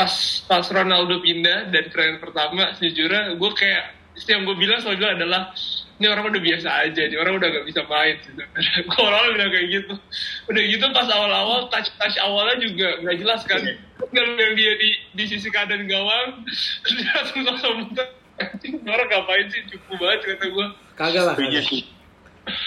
pas pas Ronaldo pindah dari tren pertama sejujurnya gue kayak yang gue bilang selalu adalah ini orang udah biasa aja, ini orang udah gak bisa main. Gitu. Kok orang bilang kayak gitu. Udah gitu pas awal-awal touch-touch awalnya juga gak jelas kan. Kalau yang dia di, di sisi kanan gawang, dia langsung langsung muter. Orang ngapain sih cukup banget kata gue. Kagak lah. Kagak.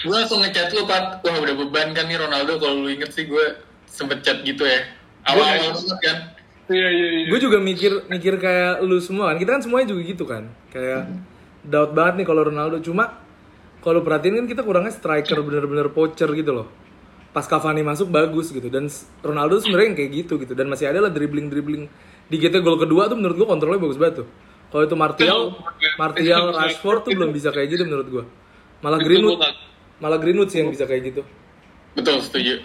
Gue langsung ngechat lu, Pat. Wah, udah beban kan nih Ronaldo. Kalau lu inget sih, gue sempet chat gitu ya. Awal-awal banget kan. Iya, iya, iya. Gue juga mikir mikir kayak lu semua kan. Kita kan semuanya juga gitu kan. Kayak doubt banget nih kalau Ronaldo cuma kalau perhatiin kan kita kurangnya striker bener-bener poacher gitu loh. Pas Cavani masuk bagus gitu dan Ronaldo sebenarnya yang kayak gitu gitu dan masih ada lah dribbling dribbling. Di kita gol kedua tuh menurut gua kontrolnya bagus banget tuh. Kalau itu Martial, Martial, Rashford tuh belum bisa kayak gitu menurut gua. Malah Greenwood, malah Greenwood sih yang bisa kayak gitu. Betul, setuju.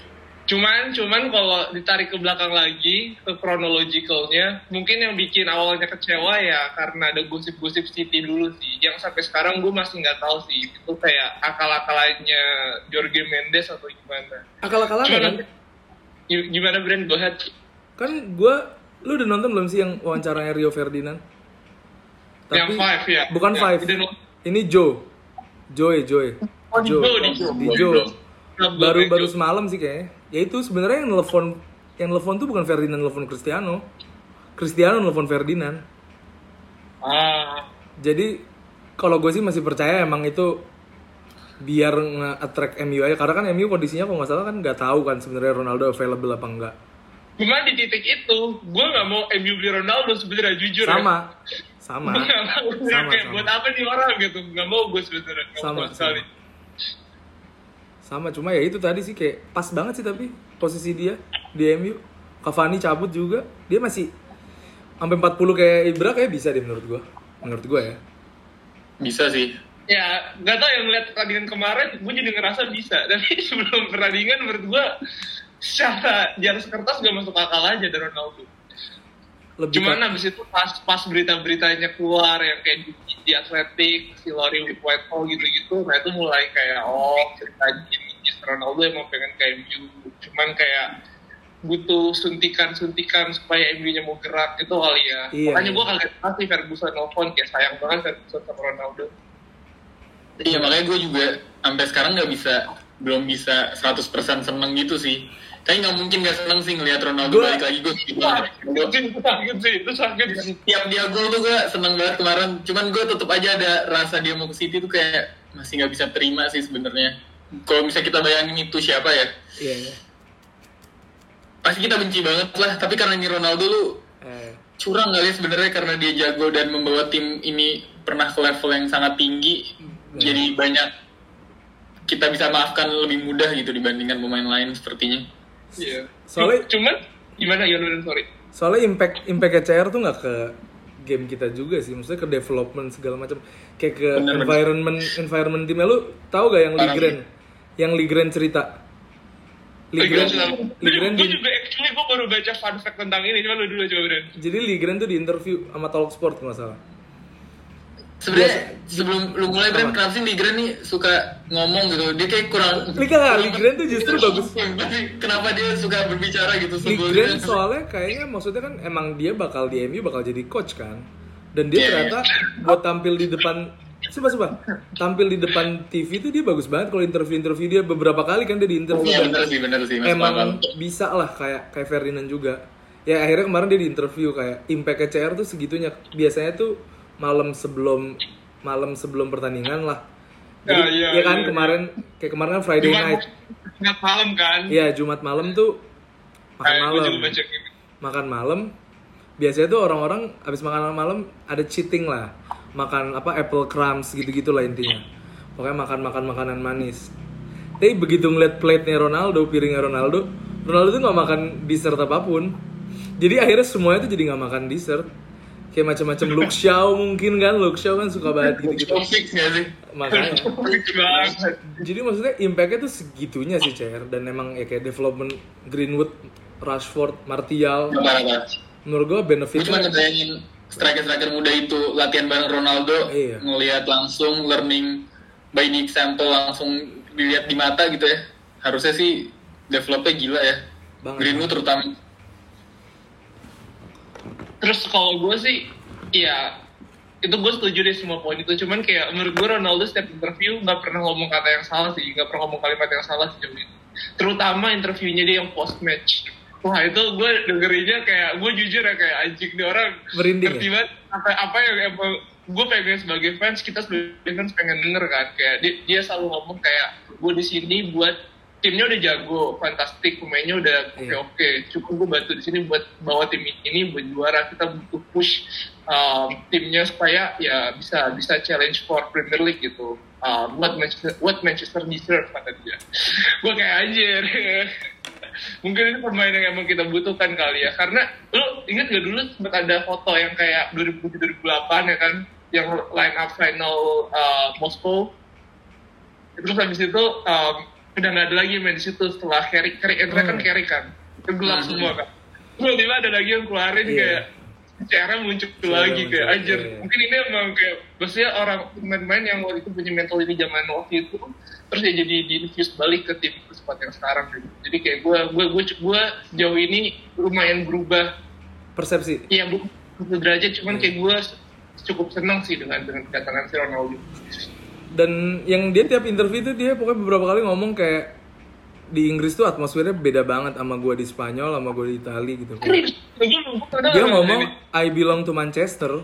Cuman, cuman kalau ditarik ke belakang lagi ke kronologikalnya, mungkin yang bikin awalnya kecewa ya karena ada gosip-gosip City dulu sih. Yang sampai sekarang gue masih nggak tahu sih itu kayak akal-akalannya Jorge Mendes atau gimana. Akal-akalan Cuman kan? gi- gimana brand gue Kan gua lu udah nonton belum sih yang wawancaranya Rio Ferdinand? yang five ya? Bukan Ya, Five. Ini Joe. Joe, Joe. Oh, di Joe. Joe, di Joe. Di Joe. Baru baru semalam sih kayaknya. Ya itu sebenarnya yang nelfon yang nelfon tuh bukan Ferdinand nelfon Cristiano. Cristiano nelfon Ferdinand. Ah, Jadi kalau gue sih masih percaya emang itu biar nge-attract MU aja karena kan MU kondisinya kalau nggak salah kan nggak tahu kan sebenarnya Ronaldo available apa enggak. Cuma di titik itu, gue nggak mau MU beli Ronaldo sebenarnya jujur ya. Sama. Sama. Gue nggak mau Sama, kayak sama. buat apa nih orang gitu, nggak mau gue sebenarnya. Sama, sekali. Sama cuma ya itu tadi sih kayak pas banget sih tapi posisi dia di MU. Cavani cabut juga. Dia masih sampai 40 kayak Ibra kayak bisa deh menurut gua. Menurut gua ya. Bisa sih. Ya, nggak tahu yang ngeliat pertandingan kemarin, gue jadi ngerasa bisa. Tapi sebelum pertandingan menurut gue secara di atas kertas gak masuk akal aja dari Ronaldo. Lebih Cuman abis itu pas pas berita-beritanya keluar yang kayak di, di Atletik, si Lori with Whitehall gitu-gitu, nah itu mulai kayak oh ceritanya ini Ronaldo emang pengen kayak MU. Cuman kayak butuh suntikan-suntikan supaya MU-nya mau gerak gitu kali ya. Iya, Makanya iya. gue kaget banget sih Ferguson nelfon kayak sayang banget Ferguson sama Ronaldo. Iya, makanya gue juga sampai sekarang nggak bisa, belum bisa 100% seneng gitu sih. Tapi nggak mungkin nggak seneng sih ngelihat Ronaldo Gua- balik lagi. Gue Wah, itu sakit sih, itu sakit sih. tiap dia gol tuh gue seneng banget kemarin. Cuman gue tetap aja ada rasa dia mau ke City tuh kayak masih nggak bisa terima sih sebenarnya. Kalau misalnya kita bayangin itu siapa ya, Iya, iya. pasti kita benci banget lah. Tapi karena ini Ronaldo lu Eh, curang kali ya sebenarnya karena dia jago dan membawa tim ini pernah ke level yang sangat tinggi. Jadi banyak kita bisa maafkan lebih mudah gitu dibandingkan pemain lain sepertinya. Iya. Soalnya- cuman gimana ya sorry. soalnya impact impact CR tuh nggak ke game kita juga sih, maksudnya ke development segala macam, kayak ke Bener, bener. environment environment timnya lu tahu gak yang Parah Ligren, yang Ligren cerita, Ligren, Ligren gue juga actually gue baru baca fun fact tentang ini, cuma lu dulu coba Bren. jadi Ligren tuh di interview sama Talk Sport nggak salah. Sebenarnya sebelum lu mulai Bram, kenapa sih Ligren nih suka ngomong gitu? Dia kayak kurang. Liga Ligren tuh justru bagus. Kenapa dia suka berbicara gitu Ligren soalnya kayaknya maksudnya kan emang dia bakal di MU bakal jadi coach kan, dan dia Iya, ternyata buat tampil di depan Coba coba. Tampil di depan TV tuh dia bagus banget. Kalau interview-interview dia beberapa kali kan dia di interview Iya bener sih, bener sih. Mas emang bisa lah kayak kayak Ferdinand juga. Ya akhirnya kemarin dia di interview kayak impact CR tuh segitunya. Biasanya tuh malam sebelum malam sebelum pertandingan lah. Ya, Jadi, iya, ya kan iya, kemarin kayak kemarin kan Friday Jumat, night. Jumat malam kan. Iya Jumat malam tuh makan Kayak gue malam. gitu. makan malam. Biasanya tuh orang-orang habis makan malam ada cheating lah. Makan apa apple crumbs gitu-gitu lah intinya. Pokoknya makan makan makanan manis. Tapi begitu ngeliat plate-nya Ronaldo piringnya Ronaldo Ronaldo tuh nggak makan dessert apa pun. Jadi akhirnya semuanya tuh jadi nggak makan dessert kayak macam-macam Luke Shaw mungkin kan Luke Shaw kan suka banget gitu-gitu Itu fix gak sih? makanya jadi maksudnya impactnya tuh segitunya sih CR dan emang ya kayak development Greenwood Rashford Martial Parah-parah. menurut Gue cuma benefitnya ngebayangin striker-striker muda itu latihan bareng Ronaldo, Iya. ngelihat langsung learning by the example langsung dilihat di mata gitu ya. Harusnya sih developnya gila ya. Banget. Greenwood terutama. Terus kalau gue sih ya itu gue setuju deh semua poin itu. Cuman kayak menurut gue Ronaldo setiap interview nggak pernah ngomong kata yang salah sih. Nggak pernah ngomong kalimat yang salah sejauh ini terutama interviewnya dia yang post match wah itu gue dengerinnya kayak gue jujur ya kayak anjing nih orang. Merinding ya? ngerti banget apa apa yang emang gue pengen sebagai fans kita sebagai fans pengen denger kan. Kayak dia, dia selalu ngomong kayak gue di sini buat timnya udah jago, fantastik, pemainnya udah oke Iya. oke. Cukup gue bantu di sini buat bawa tim ini buat juara. Kita butuh push um, timnya supaya ya bisa bisa challenge for Premier League gitu. Um, what Manchester what Manchester deserve kata dia. gue kayak anjir. Mungkin ini pemain yang emang kita butuhkan kali ya. Karena lu inget gak dulu sempat ada foto yang kayak 2007-2008 ya kan, yang line up final uh, Moskow terus habis itu um, udah nggak ada lagi main di situ setelah carry carry Endra kan Hmm. carry kan gelap Hmm. semua kan terus tiba-tiba ada lagi yang keluarin Iya. kayak cara muncul Cara lagi kayak anjir iya. mungkin ini emang kayak maksudnya orang pemain-pemain yang waktu itu punya mentality zaman waktu itu terus ya jadi diinfuse balik ke tim squad yang sekarang gitu. jadi kayak gue gue gue gue sejauh ini lumayan berubah persepsi ya bu derajat cuman Iya. kayak gue cukup senang sih dengan dengan kedatangan si Ronaldo dan yang dia tiap interview itu dia pokoknya beberapa kali ngomong kayak di Inggris tuh atmosfernya beda banget sama gua di Spanyol sama gua di Itali gitu. Gue kadang- dia ngomong I belong to Manchester.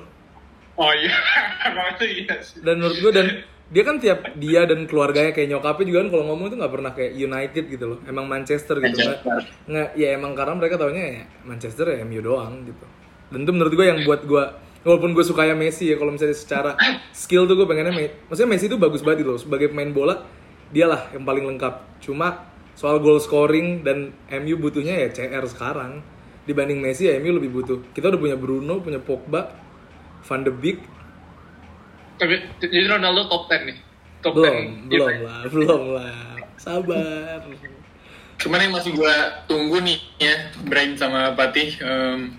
Oh iya, iya dan menurut gua dan dia kan tiap dia dan keluarganya kayak nyokapnya juga kan kalau ngomong itu nggak pernah kayak United gitu loh. Emang Manchester gitu. Manchester. nggak ya emang karena mereka taunya ya Manchester ya MU doang gitu. Dan itu menurut gue yang buat gue walaupun gue sukanya Messi ya kalau misalnya secara skill tuh gue pengennya Me- maksudnya Messi itu bagus banget gitu loh. Sebagai pemain bola dialah yang paling lengkap. Cuma soal goal scoring dan MU butuhnya ya CR sekarang. Dibanding Messi ya MU lebih butuh. Kita udah punya Bruno punya Pogba Van de Beek. Tapi jadi Ronaldo top 10 nih. Top belum 10. belum lah belum lah. Sabar. Cuman yang masih gue tunggu nih ya, Brain sama Patih, em,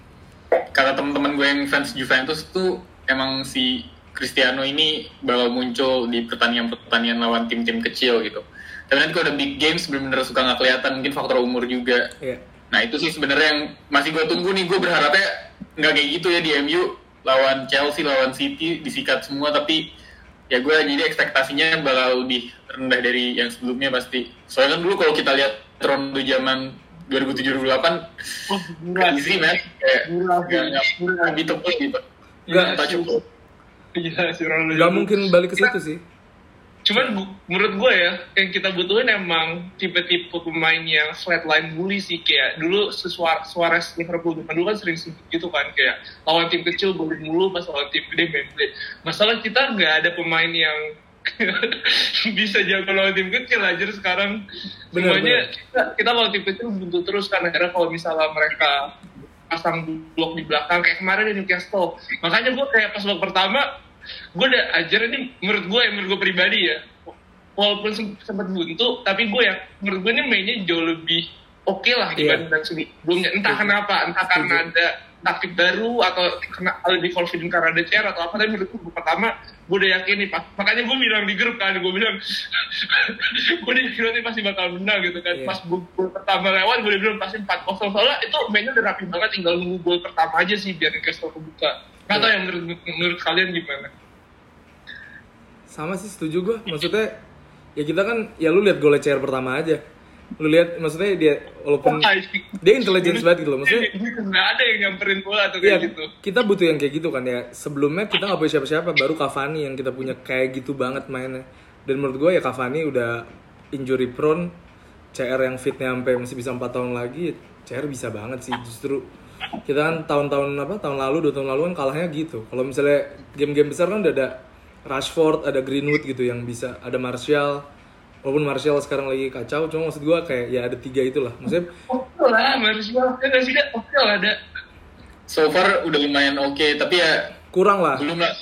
kata teman-teman gue yang fans Juventus tuh emang si Cristiano ini bakal muncul di pertandingan-pertandingan lawan tim-tim kecil gitu. Tapi nanti kalau ada big games bener-bener suka nggak kelihatan, mungkin faktor umur juga. ya Nah itu sih sebenarnya yang masih gue tunggu nih, gue berharapnya nggak kayak gitu ya di MU lawan Chelsea, lawan City disikat semua, tapi ya gue jadi ekspektasinya bakal lebih rendah dari yang sebelumnya pasti. Soalnya kan dulu kalau kita lihat Ronaldo zaman 2007-2008 Oh, murah easy man, kayak nggak nggak murah. nggak beatable gitu. Nggak. Nggak cukup. Gila si Ronaldo. nggak mungkin balik ke situ sih Cuman bu- menurut gue ya, yang kita butuhin emang tipe-tipe pemain yang flatline bully sih. Kayak dulu si Suar- Suarez Liverpool dulu kan sering gitu kan. Kayak lawan tim kecil boleh mulu, pas lawan tim gede main play. Masalah kita nggak ada pemain yang bisa jago lawan tim kecil aja sekarang. Bener, Semuanya bener. kita, kita lawan tim kecil buntu terus kan. Akhirnya kalau misalnya mereka pasang blok di belakang kayak kemarin di Newcastle. Makanya gue kayak pas babak pertama gue udah ajar ini menurut gue ya menurut gue pribadi ya walaupun sem- sempat buntu tapi gue ya menurut gue ini mainnya jauh lebih oke lah Iya. dibandingkan sebelumnya entah kenapa entah karena ada taktik baru atau kena lebih confident karena ada CR atau apa tapi menurut gue pertama gue udah yakin nih Pak. makanya gue bilang di grup kan gue bilang gue udah yakin nanti pasti bakal menang gitu kan Iya. pas gol gol pertama lewat gue udah bilang pasti 4-0 soalnya itu mainnya udah rapi banget tinggal nunggu gol pertama aja sih biar Newcastle kebuka Nggak tahu yang menurut, menurut kalian gimana? sama sih setuju gue maksudnya ya kita kan ya lu lihat golnya CR pertama aja lu lihat maksudnya dia walaupun dia intelligence banget gitu loh maksudnya nggak ada yang nyamperin bola atau kayak gitu. kita butuh yang kayak gitu kan ya. Sebelumnya kita nggak punya siapa-siapa, baru Cavani yang kita punya kayak gitu banget mainnya. Dan menurut gue ya Cavani udah injury prone, CR yang fitnya sampai masih bisa 4 tahun lagi, ya CR bisa banget sih justru. Kita kan tahun-tahun apa tahun lalu, dua tahun lalu kan kalahnya gitu. Kalau misalnya game-game besar kan udah ada Rashford, ada Greenwood gitu yang bisa, ada Martial. Walaupun Martial sekarang lagi kacau, cuma maksud gue kayak ya ada tiga itulah. Maksudnya Oke lah, Martial. Ya nggak sih, Dek? Oke lah ada. So far udah lumayan oke, tapi ya kurang lah. belum lah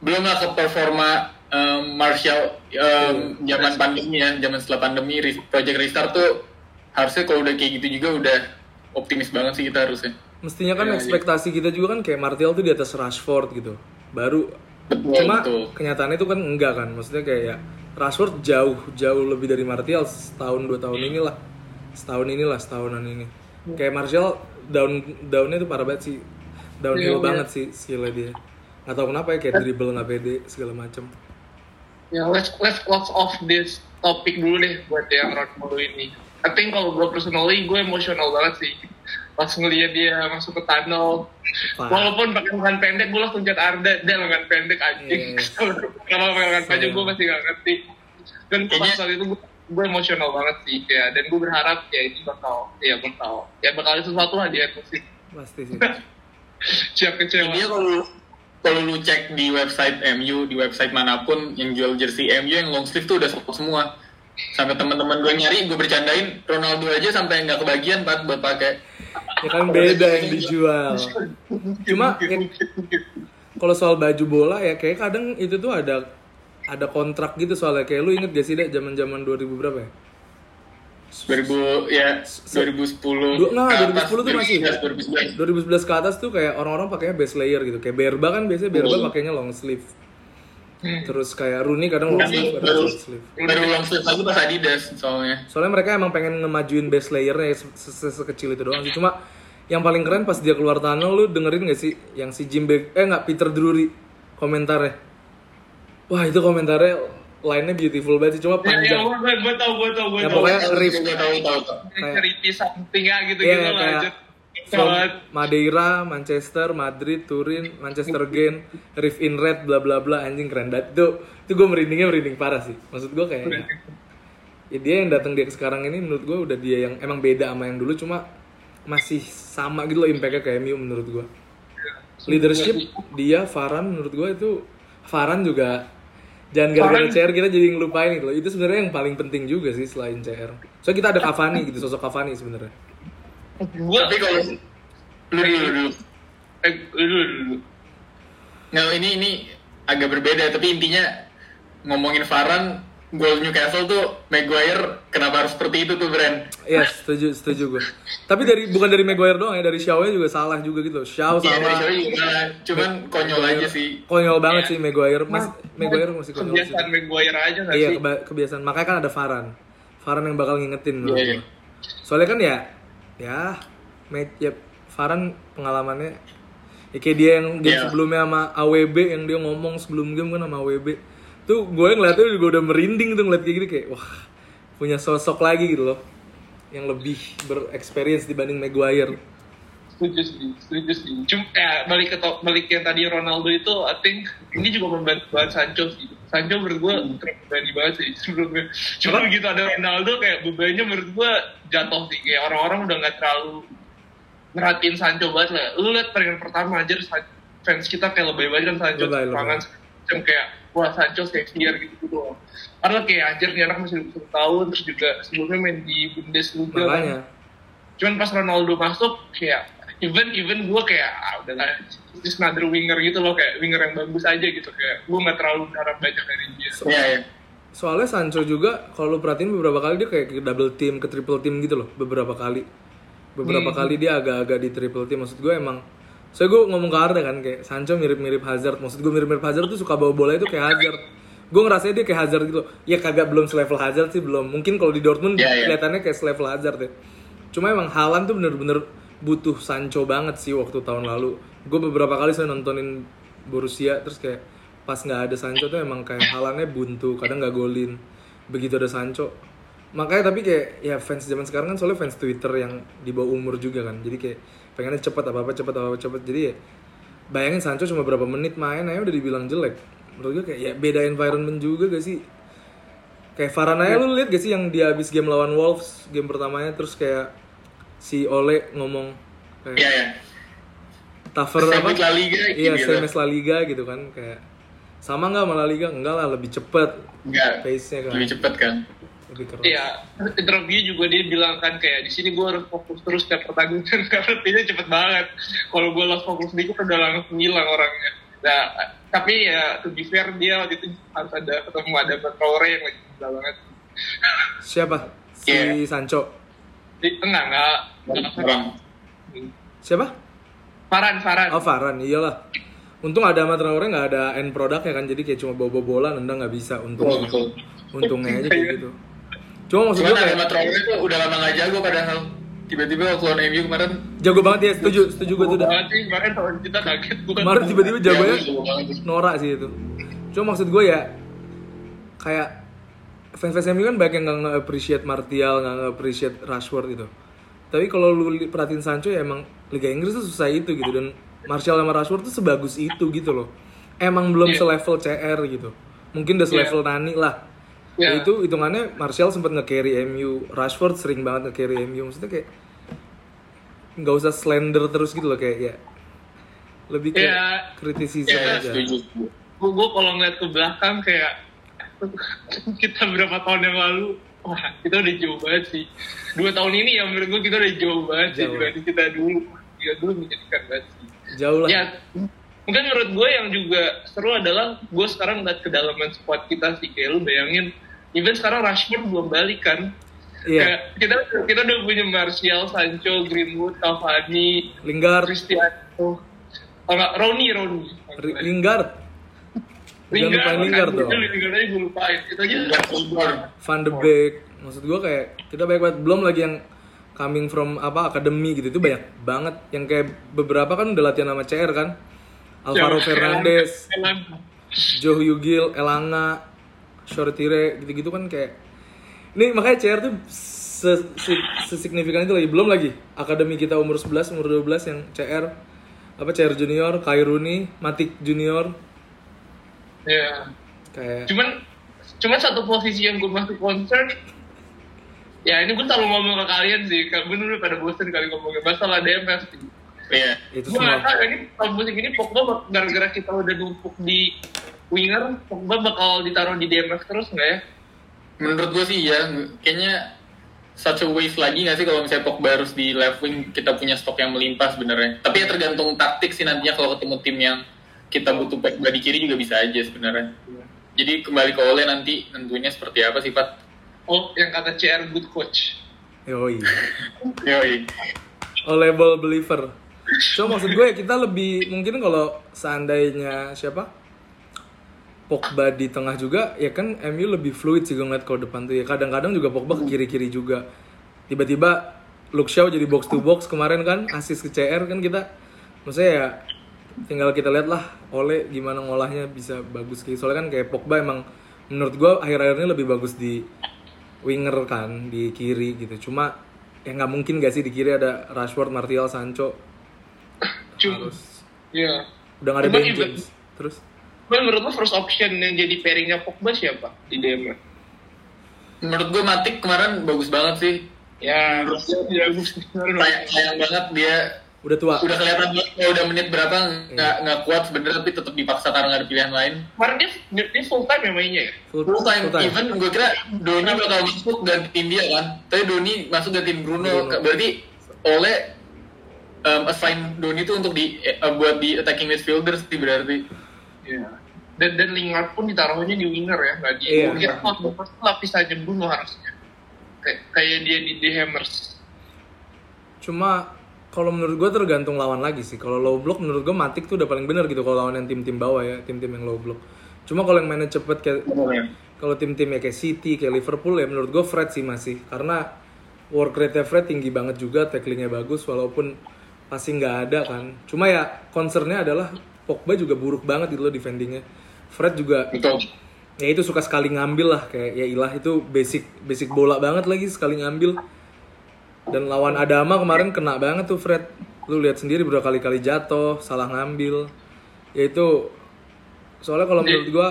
belum lah ke performa em, Martial em, zaman pandemi ya zaman setelah pandemi project restart tuh harusnya kalau udah kayak gitu juga udah optimis banget sih kita harusnya Mestinya kan Iya, ekspektasi kita juga kan kayak Martial tuh di atas Rashford gitu. Baru betul cuma betul kenyataannya itu kan enggak kan. Maksudnya kayak ya Rashford jauh jauh lebih dari Martial setahun dua tahun inilah. Setahun inilah setahunan ini. Kayak Martial down downnya tuh parah banget sih. downhill Iya, iya. banget sih skillnya dia nggak tahu kenapa ya kayak dribble nggak pede segala macem Ya, let's let's close off this topik dulu deh buat yang Ronaldo ini. I think kalau gue personally gue emosional banget sih pas ngeliat dia masuk ke tunnel. Parah. Walaupun pakai lengan pendek, gue langsung chat Arda, dia lengan pendek anjing. Yes. Kalau pakai lengan panjang Iya. gue masih gak ngerti. Dan pas Kayaknya- saat itu gue, gue emosional banget sih, ya. Dan gue berharap ya ini bakal, ya bakal, ya bakal ada sesuatu lah di musim. pasti sih Siap kecewa. Dia kalau kalau lu cek di website MU, di website mana pun yang jual jersey MU yang long sleeve tuh udah sold semua. Sampai teman-teman gue nyari, gue bercandain Ronaldo aja sampai nggak kebagian Pat buat pakai. ya kan beda yang dijual Cuma, ya- kalau soal baju bola ya kayak kadang itu tuh ada ada kontrak gitu soalnya kayak lu inget gak sih deh zaman zaman 2000 berapa ya 2000 ya 2010 Du- nggak, ke atas, 2010 tuh masih. 2011. 2011 ke atas tuh kayak orang-orang pakainya base layer gitu kayak Berba kan biasanya Berba pakainya long sleeve terus kayak Rooney kadang long sleeve kadang baru sleeve baru long sleeve lagi pas Adidas soalnya. soalnya mereka emang pengen ngemajuin base layernya se- se- se- sekecil itu doang sih cuma yang paling keren pas dia keluar tunnel lu dengerin gak sih yang si Jim Bag eh nggak Peter Drury komentarnya wah itu komentarnya lainnya beautiful banget sih cuma Ya, ya, panjang gue, gue tau, gue tau, gue Ya, tau. pokoknya riff. gue tahu tahu tahu. Kayak- something ya gitu Iya gitu lah kayak lanjut from. Madeira, Manchester, Madrid, Turin, Manchester again, Riff in Red, bla bla bla anjing keren banget. Itu itu gue merindingnya merinding parah sih. Maksud gue kayak ya dia yang datang dia sekarang ini menurut gue udah dia yang emang beda sama yang dulu cuma masih sama gitu loh impactnya kayak MU menurut gue leadership dia Varan menurut gue itu Varan juga jangan gara-gara CR kita jadi ngelupain gitu loh. Itu sebenarnya yang paling penting juga sih selain CR soalnya kita ada Cavani gitu sosok Cavani sebenarnya gue Tapi kalau lu dulu dulu. eh, dulu dulu Nah ini ini agak berbeda tapi intinya ngomongin Varane gol Newcastle tuh Maguire kenapa harus seperti itu tuh Bren? Iya, setuju, setuju gue. Tapi dari bukan dari Maguire doang ya, dari Shaw-nya juga salah juga gitu loh. Shaw Iya dari salah. Shaw juga salah. cuman konyol aja sih. Konyol banget sih Maguire. Mas, Maguire masih konyol sih. kebiasaan Maguire aja gak Iya, sih keba- kebiasaan. Makanya kan ada Varan. Varan yang bakal ngingetin Iya, iya. gue. Soalnya kan ya, ya, Ma- ya Varan pengalamannya. Ya kayak dia yang game Iya. sebelumnya sama AWB yang dia ngomong sebelum game kan sama AWB tuh gue ngeliatnya juga udah merinding tuh ngeliat kayak gitu kayak wah punya sosok lagi gitu loh yang lebih berexperience dibanding Maguire. Setuju sih setuju sih. Cuma ya balik ke balik yang tadi Ronaldo itu I think ini juga membantu banget Sancho sih Sancho menurut gue berani banget sih sebelumnya cuma begitu ada Ronaldo kayak bebannya menurut gue jatuh sih. Kayak orang-orang udah nggak terlalu merhatiin Sancho banget lah. Lu liat pertandingan pertama aja fans kita kayak lebih banget kan Sancho. Serangan macam kayak wah Sancho sexier gitu gitu doang. Karena kayak anjir nih anak masih 20 tahun terus juga sebelumnya main di Bundesliga kan. Makanya. Cuman pas Ronaldo masuk kayak even even gue kayak ah, udah lah just another winger gitu loh kayak winger yang bagus aja gitu. Kayak gue nggak terlalu berharap banyak dari dia. Iya ya. soalnya Sancho juga kalau lu perhatiin beberapa kali dia kayak ke double team ke triple team gitu loh beberapa kali. Beberapa kali dia agak-agak di triple team. Maksud gue emang saya gue ngomong ke Arda kan kayak Sancho mirip-mirip Hazard. Maksud gue mirip-mirip Hazard tuh suka bawa bola itu kayak Hazard. Gue ngerasanya dia kayak Hazard gitu loh. ya kagak belum selevel Hazard sih belum. Mungkin kalau di Dortmund Iya, iya. kelihatannya kayak selevel Hazard ya. Cuma emang Haaland tuh bener-bener butuh Sancho banget sih waktu tahun lalu. Gue beberapa kali saya nontonin Borussia terus kayak pas nggak ada Sancho tuh emang kayak Haalandnya buntu kadang nggak golin. Begitu ada Sancho. Makanya tapi kayak ya fans zaman sekarang kan soalnya fans Twitter yang di bawah umur juga kan. Jadi kayak pengennya cepet apa apa cepet apa apa cepet. Jadi ya bayangin Sancho cuma berapa menit main aja udah dibilang jelek. Menurut gue kayak ya beda environment juga gak sih? Kayak Varane aja lu lihat gak sih yang dia habis game lawan Wolves game pertamanya terus kayak si Ole ngomong kayak Iya ya. tougher apa La Liga, iya gitu. same as La Liga gitu kan kayak sama nggak sama La Liga enggak lah lebih cepet Enggak. pace nya kan Lebih cepet kan. lebih keras Iya, interview juga dia bilang kan kayak di sini gue harus fokus terus setiap pertandingan karena dia cepet banget. Kalau gue lost fokus dikit udah langsung hilang orangnya. Nah, tapi ya to be fair dia waktu itu harus ada ketemu ada Traore yang lagi gila banget. siapa si Iya. Sancho Di tengah nggak? nggak- Orang. siapa Faran, Faran. oh Varane iyalah untung ada sama Traore nggak ada end produknya kan jadi kayak cuma bawa bawa bola nendang nggak bisa untung Betul, betul. untungnya aja kayak gitu cuma maksud gue kayak Traore tuh udah lama gak jago padahal. tiba-tiba waktu lawan MU kemarin Jago banget ya, setuju, setuju gue tuh udah. kemarin lawan kita kaget bukan Kemarin tiba-tiba jagonya jago sih. norak sih itu. Cuma maksud gue ya kayak fans-fans MU kan banyak yang nggak nge-appreciate Martial, nggak nge-appreciate Rashford gitu. Tapi kalau lu perhatiin Sancho ya emang Liga Inggris tuh susah itu gitu dan Martial sama Rashford tuh sebagus itu gitu loh. Emang belum Iya. selevel CR gitu. Mungkin udah selevel Nani lah. Ya Iya. itu hitungannya Martial sempat nge-carry MU, Rashford sering banget nge-carry MU. Maksudnya kayak nggak usah slender terus gitu loh kayak ya lebih kayak Iya. kritisisme ya aja. gue kalau ngeliat ke belakang kayak kita berapa tahun yang lalu? Wah kita udah jauh banget sih. Dua tahun ini yang menurut gue kita udah jauh banget sih Jauh. dibanding kita dulu. Kita dulu menjadikan banget sih. Jauh lah. ya mungkin menurut gue yang juga seru adalah gue sekarang ngeliat kedalaman squad kita sih. Kayak lu bayangin even sekarang Rashford belum balik kan? Iya. Kayak kita kita udah punya Martial, Sancho, Greenwood, Cavani, Lingard, Cristiano, oh enggak, Rooney, Rooney. R- Lingard, Jangan lupain Lingard dong. Lingard aja gue lupain. Itu aja Nggak keluar. Van de Beek. Maksud gua kayak kita banyak banget belum lagi yang coming from apa akademi gitu itu banyak banget yang kayak beberapa kan udah latihan sama CR kan. Alvaro Ya, Fernandes. Joe Hugil, Elanga, Shortire gitu-gitu kan kayak ini makanya CR tuh se- se- sesignifikan itu lagi belum lagi akademi kita umur 11 umur 12 yang CR apa CR junior, Kairuni, Matik junior Ya. kayak Cuman cuman satu posisi yang gue masih concern ya ini gue selalu ngomong ke kalian sih kayak bener pada bosen kali ngomongin masalah DMF sih Iya. itu gue semua ini tahun musim ini Pogba gara-gara kita udah numpuk di winger Pogba bakal ditaruh di DMF terus nggak ya Menurut gue sih ya, kayaknya such a waste lagi nggak sih kalau misalnya Pogba harus di left wing kita punya stok yang melimpah sebenarnya. Tapi ya tergantung taktik sih nantinya kalau ketemu tim yang kita butuh Pogba di kiri juga bisa aja sebenarnya. Jadi kembali ke Ole nanti tentunya seperti apa sih Pat? oh yang kata CR good coach yoi Yoi. Oleble believer. Cuma maksud gue ya kita lebih mungkin kalau seandainya siapa Pogba di tengah juga ya kan MU lebih fluid sih gue ngeliat kalau depan tuh ya kadang-kadang juga Pogba ke kiri-kiri juga tiba-tiba Luke Shaw jadi box to box kemarin kan asis ke CR kan kita maksudnya ya tinggal kita lihat lah Ole gimana ngolahnya bisa bagus kayak soalnya kan kayak Pogba emang menurut gue akhir-akhir ini lebih bagus di winger kan di kiri gitu. Cuma ya nggak mungkin gak sih di kiri ada Rashford, Martial, Sancho. Cuma harus ya udah nggak ada Ben James. Terus? Cuman menurut lo first option yang jadi pairingnya Pogba siapa di DMF Menurut gue Matik kemarin bagus banget sih. ya ya bagus Sayang, sayang banget dia udah tua udah kelihatan banget kalau udah menit berapa nggak nggak kuat sebenarnya tapi tetap dipaksa karena nggak ada pilihan lain. kemarin dia, dia, full time ya mainnya ya full, Full time, full time. even gue kira Doni bakal masuk gantiin dia kan. Tapi Doni masuk gantiin Bruno. Bruno. Berarti oleh um, assign Doni itu untuk di eh, buat di attacking midfielder sih berarti. Iya. Dan dan Lingard pun ditaruhnya di winger ya, nggak di. Iya. Mungkin oh, pasti lapisannya Bruno harusnya. Kayak kayak dia di, di Hammers. cuma kalau menurut gue tergantung lawan lagi sih. Kalau low block menurut gue Matik tuh udah paling benar gitu kalau lawan yang tim-tim bawah ya tim-tim yang low block. Cuma kalau yang mainnya cepet kayak kalau tim-tim ya kayak City kayak Liverpool ya menurut gue Fred sih masih. Karena work rate Fred tinggi banget juga tacklingnya bagus walaupun pasti nggak ada kan. Cuma ya concernnya adalah Pogba juga buruk banget gitu loh defendingnya. Fred juga Betul. ya itu suka sekali ngambil lah kayak ya ilah itu basic basic bola banget lagi sekali ngambil dan lawan Adama kemarin kena banget tuh Fred lu lihat sendiri berapa kali-kali jatuh salah ngambil ya itu soalnya kalau menurut gua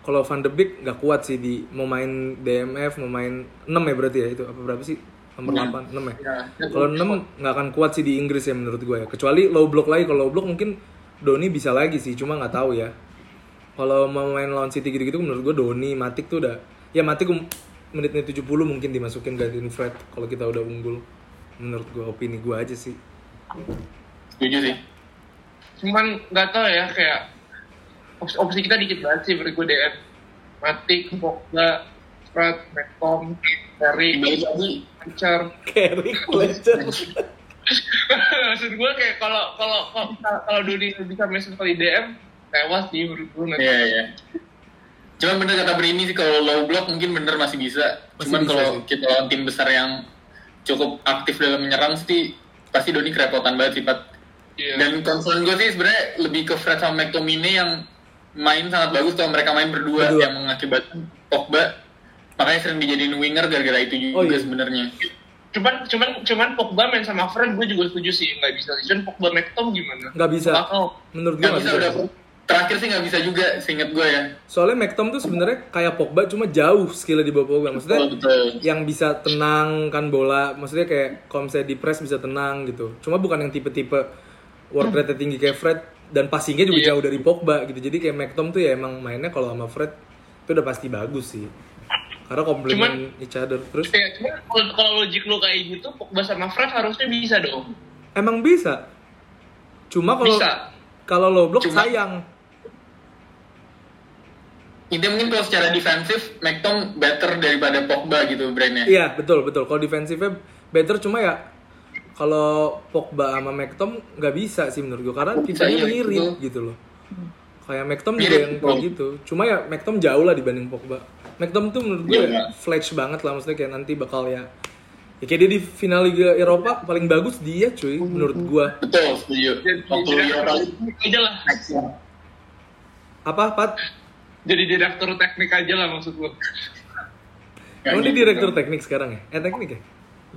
kalau Van de Beek nggak kuat sih di mau main DMF mau main 6 ya berarti ya itu apa berapa sih nomor 8 6 ya Ya. kalau 6 nggak akan kuat sih di Inggris ya menurut gue ya. Kecuali low block lagi. Kalau low block mungkin Doni bisa lagi sih, cuma nggak tahu ya. Kalau mau main lawan City gitu-gitu menurut gue Doni, Matik tuh udah ya Matik um- menit-menit 70 mungkin dimasukin gantiin Fred kalau kita udah unggul. Menurut gue opini gue aja sih. Setuju sih. Cuman nggak tahu ya kayak opsi, opsi kita dikit banget sih menurut gue DM. Matik, Pogba, Fred, Balik lagi Richard. Carry Fletcher. Maksud gue kayak kalau kalau kalau kalau Doni bisa main sekali DM, tewas sih menurut gue nanti. Iya iya. Cuman bener kata Brini sih kalau low block mungkin bener masih bisa. Masih Cuman bisa kalau sih. kita lawan tim besar yang cukup aktif dalam menyerang sih pasti Doni kerepotan banget sih Pat. Iya. Dan concern gue sih sebenarnya lebih ke Fred sama McTominay yang main sangat bagus kalau mereka main berdua, Berdua. yang mengakibatkan Pogba makanya sering dijadiin winger gara-gara itu juga Oh, iya. sebenarnya. Cuman cuman cuman Pogba main sama Fred gue juga setuju sih nggak bisa. Cuman Pogba McTom gimana? Nggak bisa. Tahu. Menurut gue Gak nggak bisa bisa. udah terakhir sih nggak bisa juga seinget gue ya. Soalnya McTom tuh sebenarnya kayak Pogba cuma jauh skillnya di bawah Pogba. Maksudnya Betul, betul. yang bisa tenang kan bola. Maksudnya kayak kalau misalnya di press bisa tenang gitu. Cuma bukan yang tipe-tipe work rate tinggi kayak Fred dan passingnya juga Iya. jauh dari Pogba gitu. Jadi kayak McTom tuh ya emang mainnya kalau sama Fred itu udah pasti bagus sih. Karena komplement each other. Terus Ya, cuman kalau, logik lu kayak gitu, Pogba sama Fred harusnya bisa dong. emang bisa. Cuma kalau kalau low block Cuma- sayang. Intinya mungkin kalau secara defensif, McTom better daripada Pogba gitu brandnya. Iya betul betul. Kalau defensifnya better cuma ya kalau Pogba sama McTom nggak bisa sih menurut gue karena Bisa, tipenya iya, mirip gitu loh. Kayak McTom juga yang kayak gitu. Cuma ya McTom jauh lah dibanding Pogba. McTom tuh menurut gue Iya. flash banget lah maksudnya kayak nanti bakal ya Ya kayak dia di final Liga Eropa paling bagus dia cuy menurut gue. Betul, setuju. Jadi Waktu teknik aja lah. Apa Pat? Jadi direktur teknik aja lah maksud gue. Emang dia direktur teknik sekarang ya? Eh teknik ya?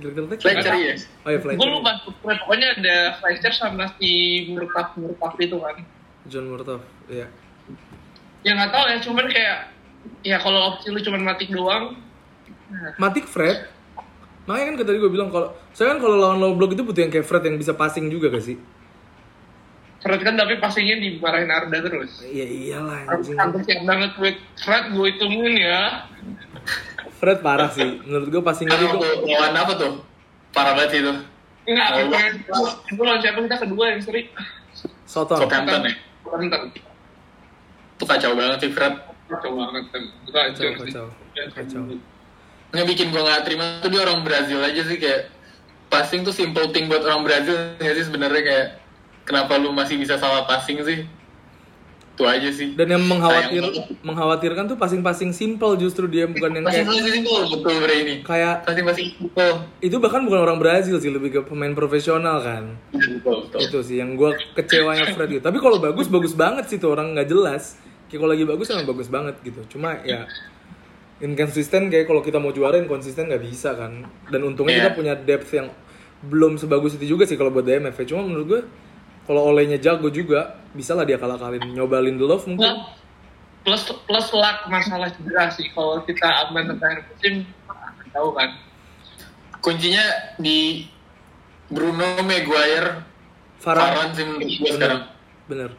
Direktur teknik? Fletcher ya. Oh iya Fletcher. Gue lupa, pokoknya ada Fletcher sama si Murtaf Murtaf itu kan. John Murtough. Iya. Ya nggak tahu ya, cuman kayak ya kalau opsi lu cuman matik doang, Matik Fred. Makanya kan tadi gue bilang kalau saya kan kalau lawan low block itu butuh yang kayak Fred yang bisa passing juga gak sih? Fred kan tapi passingnya dimarahin Arda terus. Iya iyalah Aku anjing. antusias banget buat Fred gue hitungin ya. Fred parah sih. Menurut gue passingnya Kan itu lawan apa tuh? Parah banget itu. Enggak, Fred. Itu lawan siapa kita kedua yang seri? Soton. Southampton ya. Southampton. Itu kacau banget sih Fred. Kacau banget kan. Itu Kacau, hancur sih. kacau. Kacau. Nggak bikin gue nggak terima tuh dia orang Brazil aja sih kayak passing tuh simple thing buat orang Brazil nggak sih sebenarnya kayak kenapa lu masih bisa salah passing sih? Itu aja sih. Dan yang mengkhawatir mengkhawatirkan tuh passing-passing simple justru dia bukan yang Passing kayak masih simple betul bre ini. kayak Passing masih simple. itu bahkan bukan orang Brazil sih lebih ke pemain profesional kan. Betul betul. Itu sih yang gue kecewanya Fred gitu. Tapi kalau bagus bagus banget sih tuh orang nggak jelas. Kayak kalau lagi bagus emang bagus banget gitu. Cuma ya inconsistent kayak kalau kita mau juara inconsistent nggak bisa kan. Dan untungnya Iya. kita punya depth yang belum sebagus itu juga sih kalau buat DMF. ya. Cuma menurut gue kalau olehnya jago juga bisa lah dia kalah-kalahin nyoba Lindelof mungkin. Nah, plus plus luck masalah cedera sih. Kalau kita aman sampai musim, tahu kan. Kuncinya di Bruno Maguire Farhan. Varane sih menurut gue sekarang. Bener.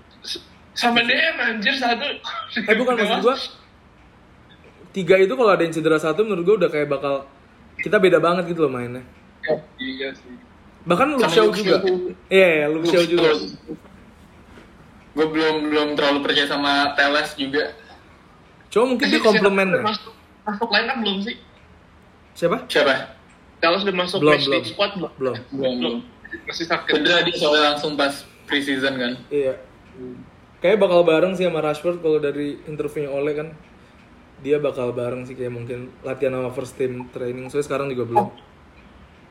Sama DM anjir satu. Eh bukan maksud gue tiga itu kalau ada yang cedera satu menurut gue udah kayak bakal kita beda banget gitu loh mainnya. Iya sih. Bahkan Shaw Luke juga. Iya, iya, Luke Shaw juga. Gue belum belum terlalu percaya sama Teles juga. Cuma mungkin dia komplement. Masuk, masuk line up belum sih? Siapa? Siapa? Kalau sudah masuk Belum, belum. squad belum? Belum. Belum. Belum. Masih sakit. Cedera dia soalnya langsung pas preseason kan. Iya. Kayak bakal bareng sih sama Rashford kalau dari interviewnya Oleh kan. Dia bakal bareng sih kayak mungkin latihan sama first team training. Soalnya sekarang juga belum.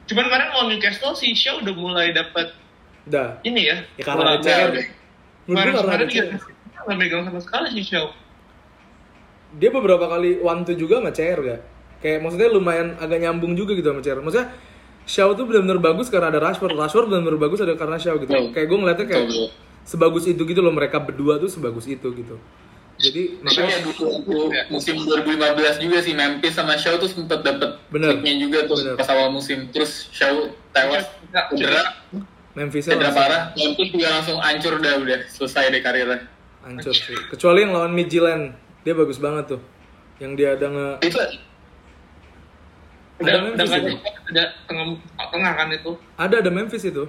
Cuman kemarin lawan Newcastle si Shaw udah mulai dapat Dah. ini ya. Ya karena ada udah. Gue Kemarin kemarin dia nggak megang sama sekali si Shaw. Dia beberapa kali one two juga sama CR gak? Kayak maksudnya lumayan agak nyambung juga gitu sama CR. Maksudnya Shaw tuh benar-benar bagus karena ada Rashford. Rashford benar-benar bagus ada karena Shaw gitu. Betul. Kayak gue ngeliatnya kayak sebagus itu gitu loh mereka berdua tuh sebagus itu gitu. Jadi Makanya dulu waktu musim 2015 juga sih Memphis sama Shaw tuh sempet dapet Bener. kicknya juga tuh Bener. pas awal musim. Terus Shaw tewas Nggak, cedera, Memphisnya cedera langsung parah. Memphis juga langsung hancur udah udah selesai deh karirnya. hancur sih. Kecuali yang lawan Midtjylland, dia bagus banget tuh. Yang dia ada nge Itu udah Ada Memphis ada ada tengah tengah kan itu. ada ada Memphis itu.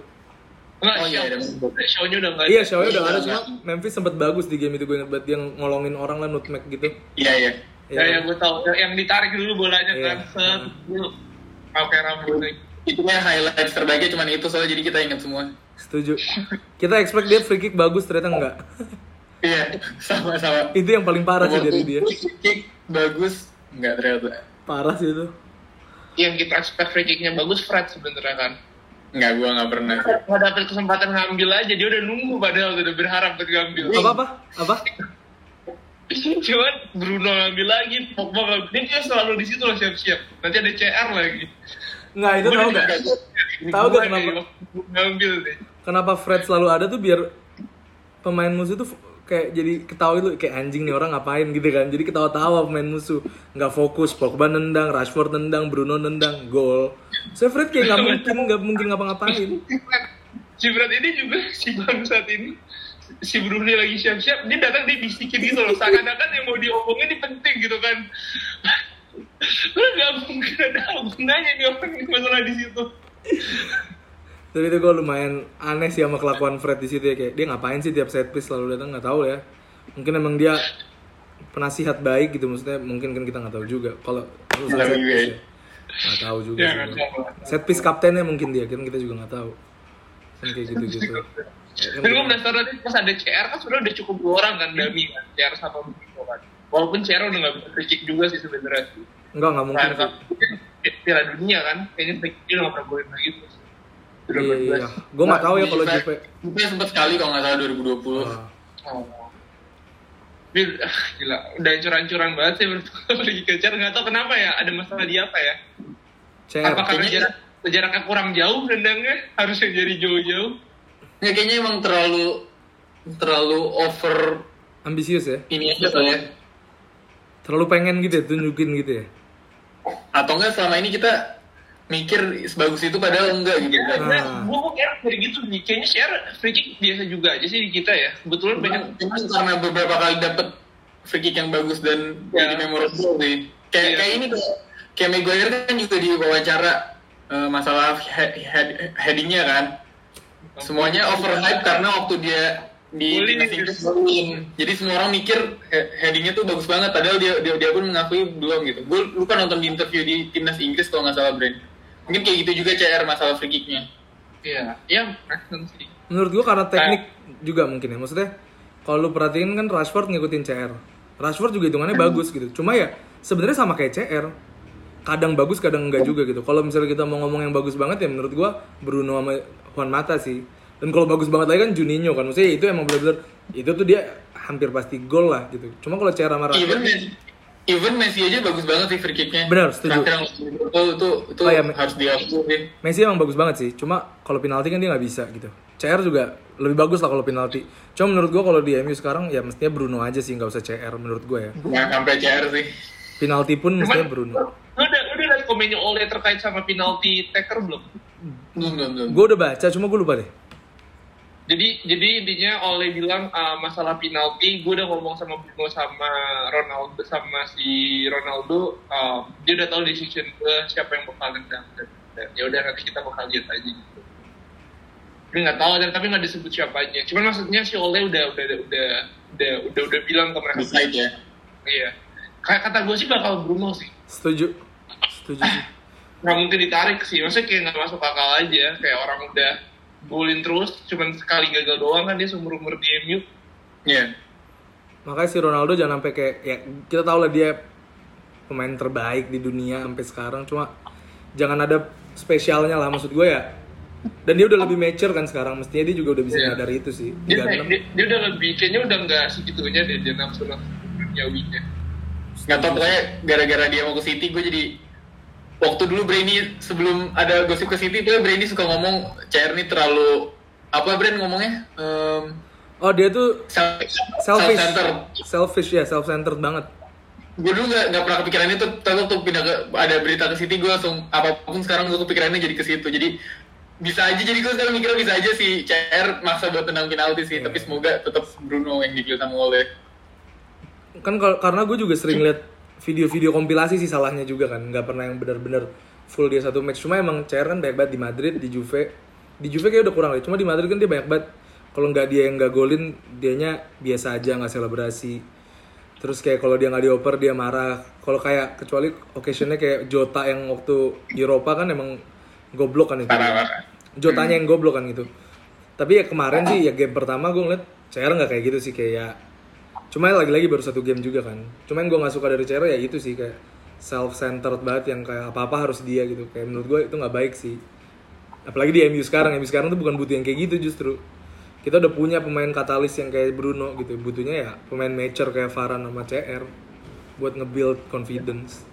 Enggak, Oh, iya, Shaw. ada Memphis. Shaw-nya udah nggak Iya, ada. Shaw udah nggak ada Iya, cuma iya. Memphis sempat bagus di game itu gue ingat banget dia ngolongin orang lah nutmeg gitu. iya iya. Ya, yang gue tahu yang ditarik dulu bolanya Iya. kan set dulu pakai rambut Itu yang highlights terbaiknya cuma itu soalnya jadi kita ingat semua. Setuju. Kita expect dia free kick bagus ternyata enggak. Iya, sama-sama. itu yang paling parah sih dari dia. Kick bagus, enggak ternyata. Parah sih itu. yang kita expect free kicknya bagus Fred sebenarnya kan. Nggak, gue nggak pernah. Nggak dapet kesempatan ngambil aja, dia udah nunggu padahal udah berharap buat ngambil. Apa apa? Apa? Cuman Bruno ngambil lagi, Pogba ngambil. Dia dia selalu di situ loh siap-siap. Nanti ada CR lagi. Nggak, itu Gua tahu udah nggak? dikasih, ini Tahu gua nggak nih, kenapa? Ngambil deh. Kenapa Fred selalu ada tuh biar pemain musuh tuh kayak jadi ketawa lu kayak anjing nih orang ngapain gitu kan. Jadi ketawa-tawa pemain musuh. Nggak fokus, Pogba nendang, Rashford nendang, Bruno nendang, gol. Saya Fred kayak nggak mungkin, nggak mungkin ngapa-ngapain. si Fred ini juga si bangsat ini si Bruni lagi siap-siap dia datang dia bisikin gitu loh seakan-akan yang mau diomongin ini penting gitu kan Lu gak mungkin ada gunanya nih orang masalah di situ Tapi itu gue lumayan aneh sih sama kelakuan Fred di situ ya kayak dia ngapain sih tiap set piece selalu datang nggak tahu ya. Mungkin emang dia penasihat baik gitu maksudnya mungkin kan kita nggak tahu juga kalau Nggak set juga piece ya. ya. Nggak tahu juga ya gua. Set piece kaptennya mungkin dia kan kita juga nggak tahu. Kan kayak gitu-gitu. Dan gue penasaran nih pas ada CR kan sebenarnya udah cukup dua orang kan Dami kan CR sama Bruno kan walaupun CR udah gak bisa free juga sih sebenarnya sih Enggak, nggak mungkin. Sih. kan Piala Dunia kan kayaknya free kick gak pernah golin lagi terus Iya. 12. Gue nggak tahu ya kalau Juve. Juve sempat sekali kalau nggak salah 2020. Ah. Oh. Ah, gila, udah hancur-hancuran banget sih menurut gue lagi kejar nggak tahu kenapa ya ada masalah di apa ya CR. apa karena Kayaknya- jarak jaraknya kurang jauh nendangnya harusnya jadi jauh-jauh Ya kayaknya emang terlalu terlalu over Ambisius ya. ini aja soalnya. Terlalu pengen gitu ya, tunjukin gitu ya. Atau enggak selama ini kita mikir sebagus itu padahal enggak gitu kan. Nah. Nah, gue kok kayak dari gitu nih kayaknya share free kick biasa juga aja sih di kita ya kebetulan banyak Cuman karena beberapa kali dapet free kick yang bagus dan Ya. jadi memorable sih. Kayak Iya. kayak ini tuh, kayak Maguire kan juga di wawancara eh, masalah head, head, headingnya kan. Semuanya overhype karena waktu dia di. Inggris. Jadi semua orang mikir he- headingnya tuh bagus banget, padahal dia dia, dia pun mengakui belum gitu. Gue lupa nonton di interview di timnas Inggris kalau nggak salah Brand. Mungkin kayak gitu juga CR masalah free kicknya. iya ya sih Menurut gua karena teknik juga mungkin ya. Maksudnya kalau lu perhatiin kan Rashford ngikutin CR. Rashford juga hitungannya bagus gitu. Cuma ya sebenarnya sama kayak CR. Kadang bagus, kadang enggak juga gitu. Kalau misalnya kita mau ngomong yang bagus banget ya menurut gua Bruno sama Juan Mata sih. Dan kalau bagus banget lagi kan Juninho kan. Maksudnya itu emang bener-bener itu tuh dia hampir pasti gol lah gitu. Cuma kalau CR sama Even Rashford even Messi aja bagus banget sih free kicknya. Benar, setuju. Terakhir yang itu itu itu Oh, iya, harus diakui. Messi emang bagus banget sih. Cuma kalau penalti kan dia nggak bisa gitu. CR juga lebih bagus lah kalau penalti. Cuma menurut gua kalau di MU sekarang ya mestinya Bruno aja sih nggak usah CR menurut gua ya. Nggak sampai CR sih. Penalti pun mestinya Cuman- Bruno. lu udah udah liat komennya Ole terkait sama penalti taker belum Belum belum belum. Gue udah baca, cuma gue lupa deh. Jadi jadi intinya Ole bilang uh, masalah penalti gue udah ngomong sama Bruno sama Ronaldo sama si Ronaldo uh, dia udah tahu decision gue siapa yang bakal nendang dan, dan ya udah nanti kita bakal lihat aja gitu. Gue nggak tahu dan tapi nggak disebut siapanya. Cuman maksudnya si Ole udah udah udah udah udah udah, udah bilang ke mereka. Decide ya. iya. Kayak kata gue sih bakal Bruno sih. Setuju. Setuju. Sih. nggak mungkin ditarik sih. Maksudnya kayak nggak masuk akal aja. Kayak orang udah golin terus cuman sekali gagal doang kan dia seumur umur di MU Iya. Makanya si Ronaldo jangan sampai kayak ya kita tahu lah dia pemain terbaik di dunia sampai sekarang cuma jangan ada spesialnya lah maksud gue ya. Dan dia udah lebih mature kan sekarang mestinya dia juga udah bisa Iya. nyadar itu sih. dia, 36. dia, dia udah lebih kayaknya udah nggak segitunya deh dia nafsu nafsu duniawinya Nggak tau pokoknya gara-gara dia mau ke City gue jadi waktu dulu Brainy sebelum ada gosip ke City tuh Brainy suka ngomong CR ini terlalu apa Brain ngomongnya? Em, Oh dia tuh self, selfish, self-centered. selfish ya, self centered banget. gue dulu gak, gak pernah kepikiran itu tapi waktu pindah ke ada berita ke City gue langsung apa pun sekarang gue kepikirannya jadi ke situ. Jadi bisa aja jadi gue sekarang mikirnya bisa aja si CR maksa buat tendang penalti sih tapi semoga tetap Bruno yang dipilih sama Ole Kan kal- karena gue juga sering lihat video-video kompilasi sih salahnya juga kan, nggak pernah yang benar-benar full dia satu match. Cuma emang CR kan banyak banget di Madrid, di Juve. Di Juve kayak udah kurang deh. Cuma di Madrid kan dia banyak banget. Kalau nggak dia yang nggak golin, dianya biasa aja nggak selebrasi. Terus kayak kalau dia nggak dioper dia marah. Kalau kayak kecuali occasionnya kayak Jota yang waktu Eropa kan emang goblok kan itu. Jotanya yang goblok kan gitu. Tapi ya kemarin sih ya game pertama gue ngeliat CR nggak kayak gitu sih kayak ya cuma lagi-lagi baru satu game juga kan. Cuma yang gue nggak suka dari CR ya itu sih kayak self centered banget yang kayak apa apa harus dia gitu. Kayak menurut gue itu nggak baik sih. Apalagi di MU sekarang MU sekarang tuh bukan butuh yang kayak gitu justru. Kita udah punya pemain katalis yang kayak Bruno gitu. Butuhnya ya pemain mature kayak Varane sama CR buat nge-build confidence.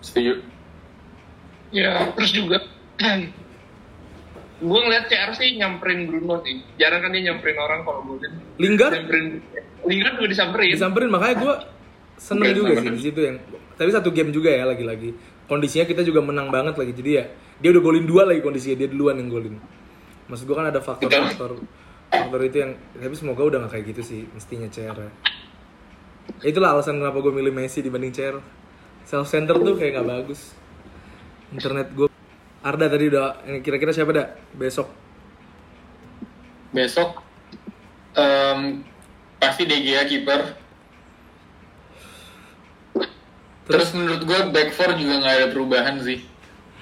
Setuju. Ya, terus juga gue ngeliat CR sih nyamperin Bruno sih. Jarang kan dia nyamperin orang kalau golin. Lingard Nyamperin Lingard juga disamperin. disamperin makanya gue seneng juga sih di situ yang tapi satu game juga ya lagi-lagi kondisinya kita juga menang banget lagi jadi ya dia udah golin dua lagi kondisinya dia duluan yang golin maksud gue kan ada faktor-faktor faktor itu yang tapi semoga udah gak kayak gitu sih mestinya CR ya. itulah alasan kenapa gue milih Messi dibanding CR self center tuh kayak nggak bagus internet gue Arda tadi udah kira-kira siapa dah besok Besok em, pasti De Gea kiper. Terus, menurut gue back four juga nggak ada perubahan sih.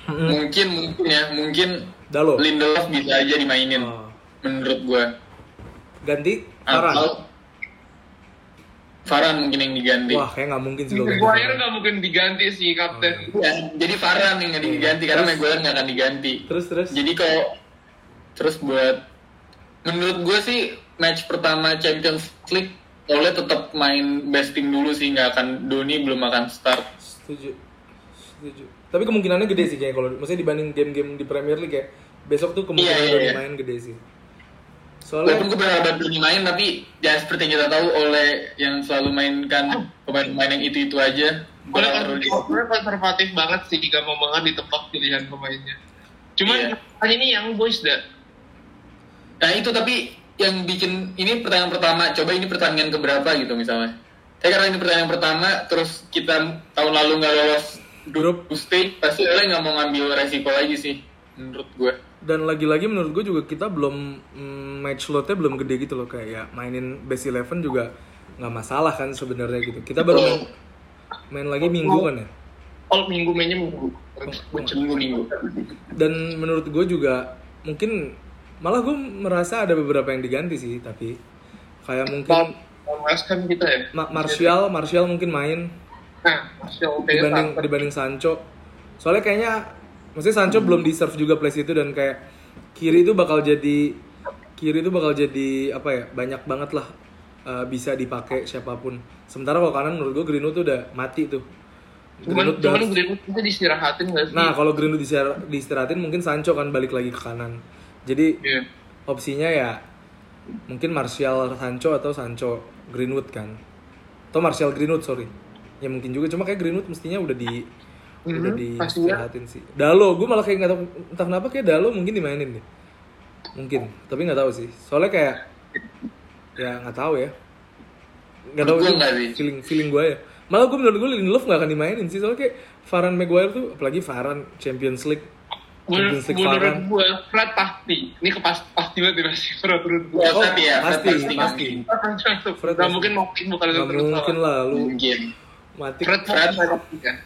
Mungkin mungkin ya mungkin Dalo Lindelof bisa aja dimainin Oh. menurut gue. ganti Atau Farhan mungkin yang diganti. wah kayak nggak mungkin sih Maguire Varane. nggak mungkin diganti sih kapten. Ya, jadi Farhan yang nggak diganti karena Terus? Maguire nggak akan diganti. terus terus Jadi kalau terus buat menurut gue sih match pertama Champions League oleh tetap main besting dulu sih nggak akan Doni belum akan start. setuju setuju tapi kemungkinannya gede sih kayak kalau maksudnya dibanding game-game di Premier League ya besok tuh kemungkinan Iya, iya, Doni iya. main gede sih soalnya Walaupun gue berharap Doni main tapi ya seperti yang kita tahu oleh yang selalu mainkan pemain-pemain yang itu itu aja. Gue Boleh konservatif, konservatif banget sih, gak mau banget ditebak pilihan pemainnya. Cuman kan ini yang boys dah. Nah itu tapi yang bikin ini pertandingan pertama, coba ini pertandingan keberapa gitu misalnya. Tapi karena ini pertandingan pertama, terus kita tahun lalu nggak lolos Grup. stage, pasti Ole nggak mau ngambil resiko lagi sih, menurut gue. Dan lagi-lagi menurut gue juga kita belum mm, match slotnya belum gede gitu loh kayak ya mainin base 11 juga nggak masalah kan sebenarnya gitu kita baru main, main lagi minggu kan ya Oh minggu mainnya minggu. Minggu-minggu. dan menurut gue juga mungkin malah gue merasa ada beberapa yang diganti sih tapi kayak mungkin kan kita ya. Ma- Martial Martial mungkin main Nah, Martial dibanding dibanding Sancho. Soalnya kayaknya maksudnya Sancho belum deserve juga place itu dan kayak kiri itu bakal jadi kiri itu bakal jadi apa ya banyak banget lah uh, bisa dipakai siapa pun. Sementara kalau kanan menurut gue Greenwood tuh udah mati tuh. Cuman, Greenwood cuman udah- Greenwood itu diistirahatin gak sih? Nah kalau Greenwood diistira- diistirahatin mungkin Sancho kan balik lagi ke kanan. Jadi Iya. opsinya ya mungkin Martial Sancho atau Sancho Greenwood kan. Atau Martial Greenwood sorry. Ya mungkin juga cuma kayak Greenwood mestinya udah di udah Mhm, di pasti ya. istirahatin sih. Dalo, gue malah kayak nggak tahu entah kenapa kayak Dalo mungkin dimainin deh. Mungkin, tapi nggak tahu sih. Soalnya kayak ya nggak tahu ya. Nggak tahu Menurut gua itu nggak sih. feeling feeling gue ya. Malah gue menurut gue Lindelof nggak akan dimainin sih. Soalnya kayak Varane Maguire tuh apalagi Varane Champions League Menurut, Champions League menurut Varane. gue, Fred pasti. Ini kepas, pasti banget pasti. Menurut menurut gue. Oh, Oh, tapi ya, pasti, pasti, pasti. Gak Fred pasti. mungkin mungkin bukan Nggak mungkin lah lu Mungkin. mati. Fred Fred. pasti kan.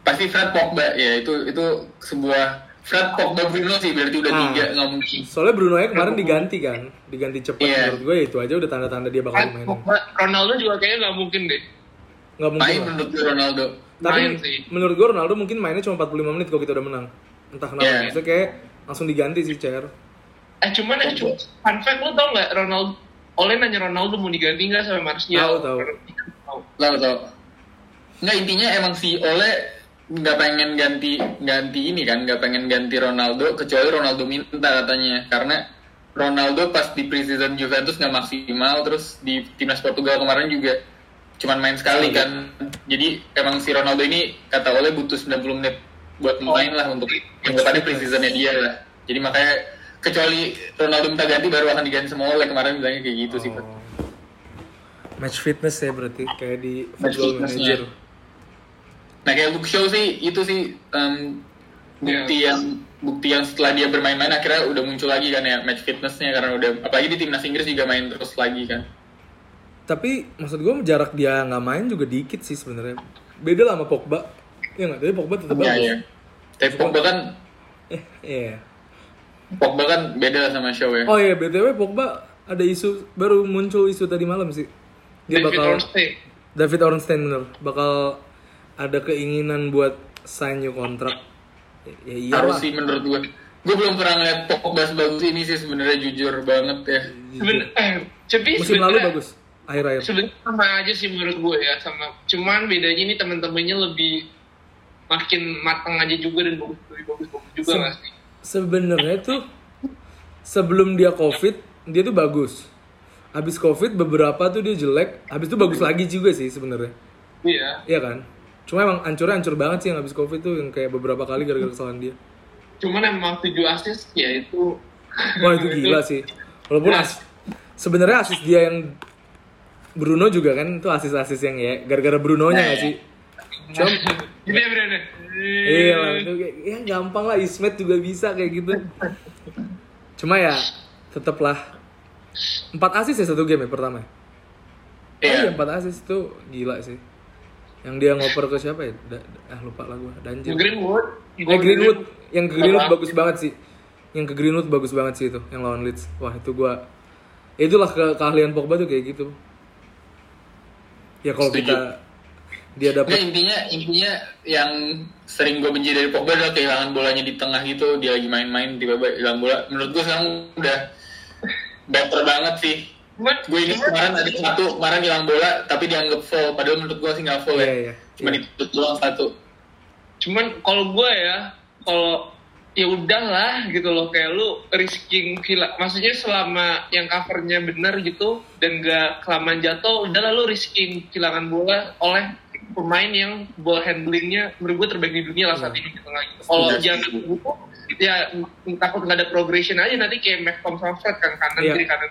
Pasti Fred Pogba ya itu itu sebuah Fred Pogba Bruno sih berarti udah Ah. tiga nggak mungkin. Soalnya Bruno nya kemarin diganti kan, diganti cepat Iya. menurut gue itu aja udah tanda-tanda dia bakal main. Pogba, Ronaldo juga kayaknya gak mungkin deh. Nggak mungkin. Main lah. menurut gue Ronaldo. Tapi main sih. menurut gue Ronaldo mungkin mainnya cuma 45 menit kalau kita udah menang. Entah kenapa. Iya. Maksudnya kayak langsung diganti sih CR. Eh cuman eh cuma fun fact lu tau nggak Ronaldo Oleh nanya Ronaldo mau diganti nggak sama Martial? Tahu, tahu. Tahu. Tahu tahu. Nggak intinya emang si Ole nggak pengen ganti ganti ini kan nggak pengen ganti Ronaldo kecuali Ronaldo minta katanya karena Ronaldo pas di preseason Juventus nggak maksimal terus di timnas Portugal kemarin juga cuman main sekali kan jadi emang si Ronaldo ini kata Ole butuh 90 menit buat main lah untuk yang depannya preseasonnya dia lah jadi makanya kecuali Ronaldo minta ganti baru akan diganti sama Ole kemarin bilangnya kayak gitu sih Pak. Oh. Match fitness ya berarti kayak di Match football manager. Nah kayak Luke Shaw sih itu sih em, bukti yang bukti yang setelah dia bermain-main akhirnya udah muncul lagi kan ya match fitnessnya karena udah apalagi di timnas Inggris juga main terus lagi kan. Tapi maksud gue jarak dia nggak main juga dikit sih sebenarnya. Beda lah sama Pogba. Ya nggak, tapi Pogba tetap Iya bagus. iya. Tapi Pogba kan Eh, iya. Pogba kan beda lah sama Shaw ya. Oh iya, BTW Pogba ada isu baru muncul isu tadi malam sih. Dia David bakal Ornstein. David Ornstein bener bakal ada keinginan buat sign new kontrak ya iya harus sih menurut gue gue belum pernah ngeliat Pogba sebagus ini sih sebenarnya jujur banget ya. Seben eh, tapi musim lalu bagus akhir-akhir. Sebenarnya sama aja sih menurut gue ya sama. Cuman bedanya ini teman-temannya lebih makin matang aja juga dan bagus lebih bagus bagus juga Se- sih? sebenarnya tuh sebelum dia covid dia tuh bagus. Habis covid beberapa tuh dia jelek habis itu bagus lagi juga sih sebenarnya. Iya. iya kan cuma emang hancurnya hancur banget sih yang habis covid tuh yang kayak beberapa kali gara-gara kesalahan dia Cuman emang tujuh assist ya itu. wah itu gila sih walaupun as sebenarnya asis dia yang Bruno juga kan itu asis-asis yang ya gara-gara Brunonya gak sih Cuma Gini ya Bren ya? Iya lah, itu kayak, ya gampang lah Ismet juga bisa kayak gitu. Cuma ya tetaplah empat asis ya satu game ya pertama. ya? Oh iya Iya. empat asis itu gila sih. Yang dia ngoper ke siapa ya? Da- da- ah lupa lah gua. Danjir. Greenwood. Eh Greenwood, yang ke Greenwood Apa? bagus banget sih. Yang ke Greenwood bagus banget sih itu, yang lawan Leeds. Wah itu gua, ya itulah ke keahlian Pogba tuh kayak gitu. Ya kalau kita dia dapat intinya intinya yang sering gue benci dari Pogba adalah kehilangan bolanya di tengah gitu dia lagi main-main tiba-tiba hilang bola menurut gue sekarang udah better banget sih gue ini kemarin ada satu kemarin hilang bola tapi dianggap foul padahal menurut gue sih nggak foul Iya, ya iya, cuma iya. ditutup doang satu cuman kalau gue ya, kalau ya udahlah gitu loh kayak lu risking gila maksudnya selama yang covernya benar gitu dan gak kelamaan jatuh udahlah lu risking kehilangan bola oleh pemain yang ball handlingnya menurut gue terbaik di dunia lah saat ini gitu lah gitu. kalau Iya. jangan gitu ya takut nggak ada progression aja nanti kayak sama Fred kan kanan Iya. kiri kanan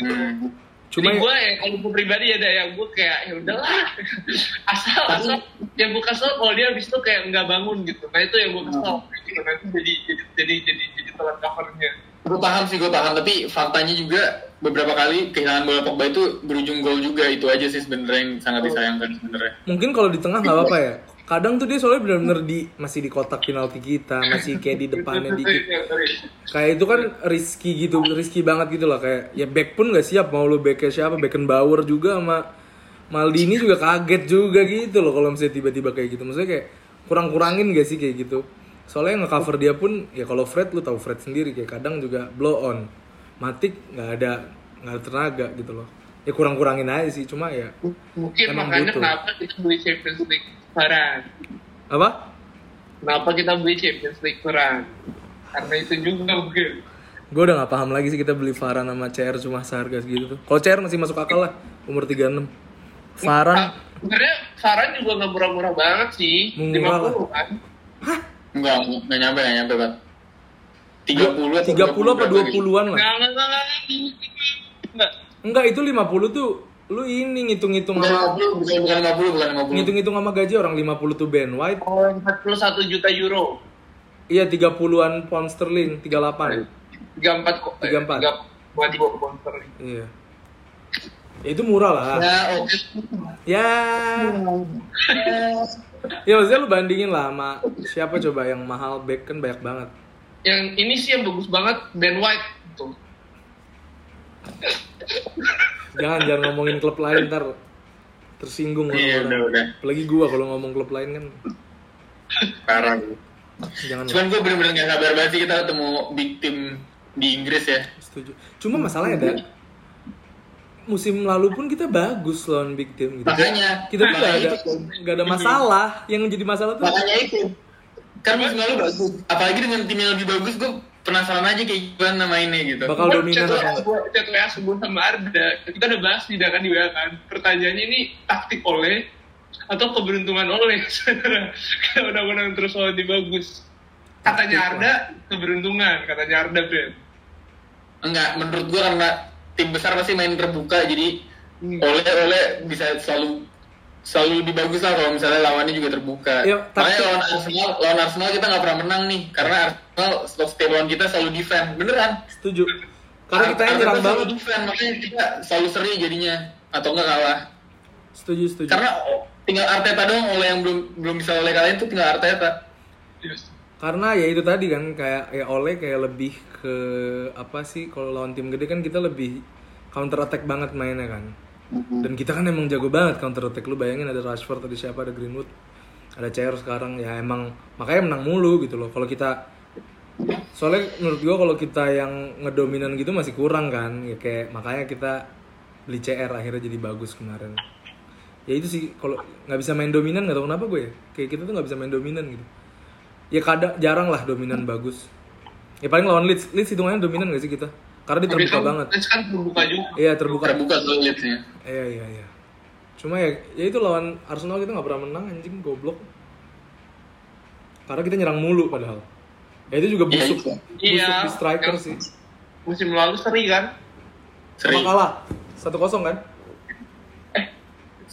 gitu Hmm. cuma Jadi gue ya, kalau gue pribadi ada yang gue kayak ya udahlah. Asal asal yang gue kesel kalau dia habis itu kayak nggak bangun gitu. Nah itu yang gue kesel. Gitu nanti jadi jadi jadi jadi jadi telat covernya. Gue paham sih gue paham. Tapi faktanya juga beberapa kali kehilangan bola Pogba itu berujung gol juga. Itu aja sih sebenarnya yang sangat disayangkan sebenarnya. Mungkin kalau di tengah nggak apa-apa ya kadang tuh dia soalnya benar-benar di masih di kotak penalti kita masih kayak di depannya dikit. Kayak itu kan risky gitu risky banget gitu lah kayak ya back pun nggak siap mau lu backnya siapa? Beckenbauer juga sama Maldini juga kaget juga gitu loh kalau misalnya tiba-tiba kayak gitu. Maksudnya kayak kurang-kurangin gak sih kayak gitu? Soalnya yang nge-cover dia pun ya kalau Fred lu tahu Fred sendiri kayak kadang juga blow on. Matic nggak ada nggak ada tenaga gitu loh. Ya kurang-kurangin aja sih cuma ya mungkin Emang makanya butuh. kenapa kita beli Champions League peran apa? Kenapa kita beli Champions League peran karena itu juga mungkin. Gue udah gak paham lagi sih kita beli Varan sama CR cuma seharga segitu tuh. Kalau CR masih masuk akal lah umur 36 Varan Ah, sebenarnya Saran juga nggak murah-murah banget sih. Murah lah. 50 kan? Enggak nggak nyampe nggak nyampe pak. 30 atau 30 apa 20 gitu. 20-an lah nggak nggak nggak nggak nggak Enggak. Itu 50 tuh lu ini ngitung-ngitung sama 50 bukan bukan 50 bukan 50 ngitung-ngitung sama gaji orang 50 tuh Ben White Oh, 41 juta euro. iya 30-an pound sterling 38 34 kok. 34. 3 buat gua sponsor. iya ya, itu murah lah ya oke ya ya maksudnya lu bandingin lah sama siapa coba yang mahal back kan banyak banget Yang ini sih yang bagus banget Ben White gitu. Jangan jangan ngomongin klub lain ntar tersinggung iya udah udah. Apalagi gua kalau ngomong klub lain kan. Parah. Jangan. Cuman gue bener-bener gak sabar banget sih kita ketemu big team di Inggris ya. Setuju. Cuma masalahnya ada musim lalu pun kita bagus lawan big team gitu. Makanya. Kita tuh makanya ada itu. nggak ada masalah. Yang jadi masalah tuh makanya itu. Kan musim lalu bagus. Apalagi dengan tim yang lebih bagus gue penasaran aja kayak gimana mainnya gitu bakal Gua dominan chat atau enggak gua- chat WA sebelum sama Arda. Kita udah bahas tidak kan di WA kan. Pertanyaannya ini taktik oleh atau keberuntungan oleh sebenarnya kalau menang-menang terus tim bagus. Katanya Arda keberuntungan, katanya Arda Ben. enggak menurut gue karena tim besar pasti main terbuka jadi Hmm. oleh oleh bisa selalu selalu lebih bagus lah kalau misalnya lawannya juga terbuka. Iya, Makanya tapi- lawan Arsenal, lawan Arsenal kita nggak pernah menang nih karena Arsenal stok setiap lawan kita selalu defend, beneran. setuju karena kita yang nyerang selalu banget defend, makanya kita selalu seri jadinya atau enggak kalah. setuju setuju Karena tinggal Arteta doang oleh yang belum belum bisa oleh kalian tuh tinggal Arteta. Yes. karena ya itu tadi kan kayak ya oleh kayak lebih ke apa sih kalau lawan tim gede kan kita lebih counter attack banget mainnya kan dan kita kan emang jago banget counter attack. Lu bayangin ada Rashford ada siapa ada Greenwood ada CR sekarang. Ya emang makanya menang mulu gitu loh. Kalau kita soalnya menurut gua kalau kita yang ngedominan gitu masih kurang kan. Ya kayak makanya kita beli CR akhirnya jadi bagus kemarin. Ya itu sih. Kalau nggak bisa main dominan nggak tahu kenapa gue ya. Kayak kita tuh nggak bisa main dominan gitu. Ya kadang jarang lah dominan bagus. Ya paling lawan Leeds. Leeds hitungannya dominan gak sih kita karena dia terbuka kan, banget. Kan terbuka juga. iya terbuka. Terbuka leadsnya iya iya iya. Cuma ya ya itu lawan Arsenal kita nggak pernah menang anjing goblok. Karena kita nyerang mulu padahal. Ya itu juga Iya, busuk. itu. busuk Iya, di striker yang- sih. Musim lalu seri kan. sama sering kalah. Satu kosong kan?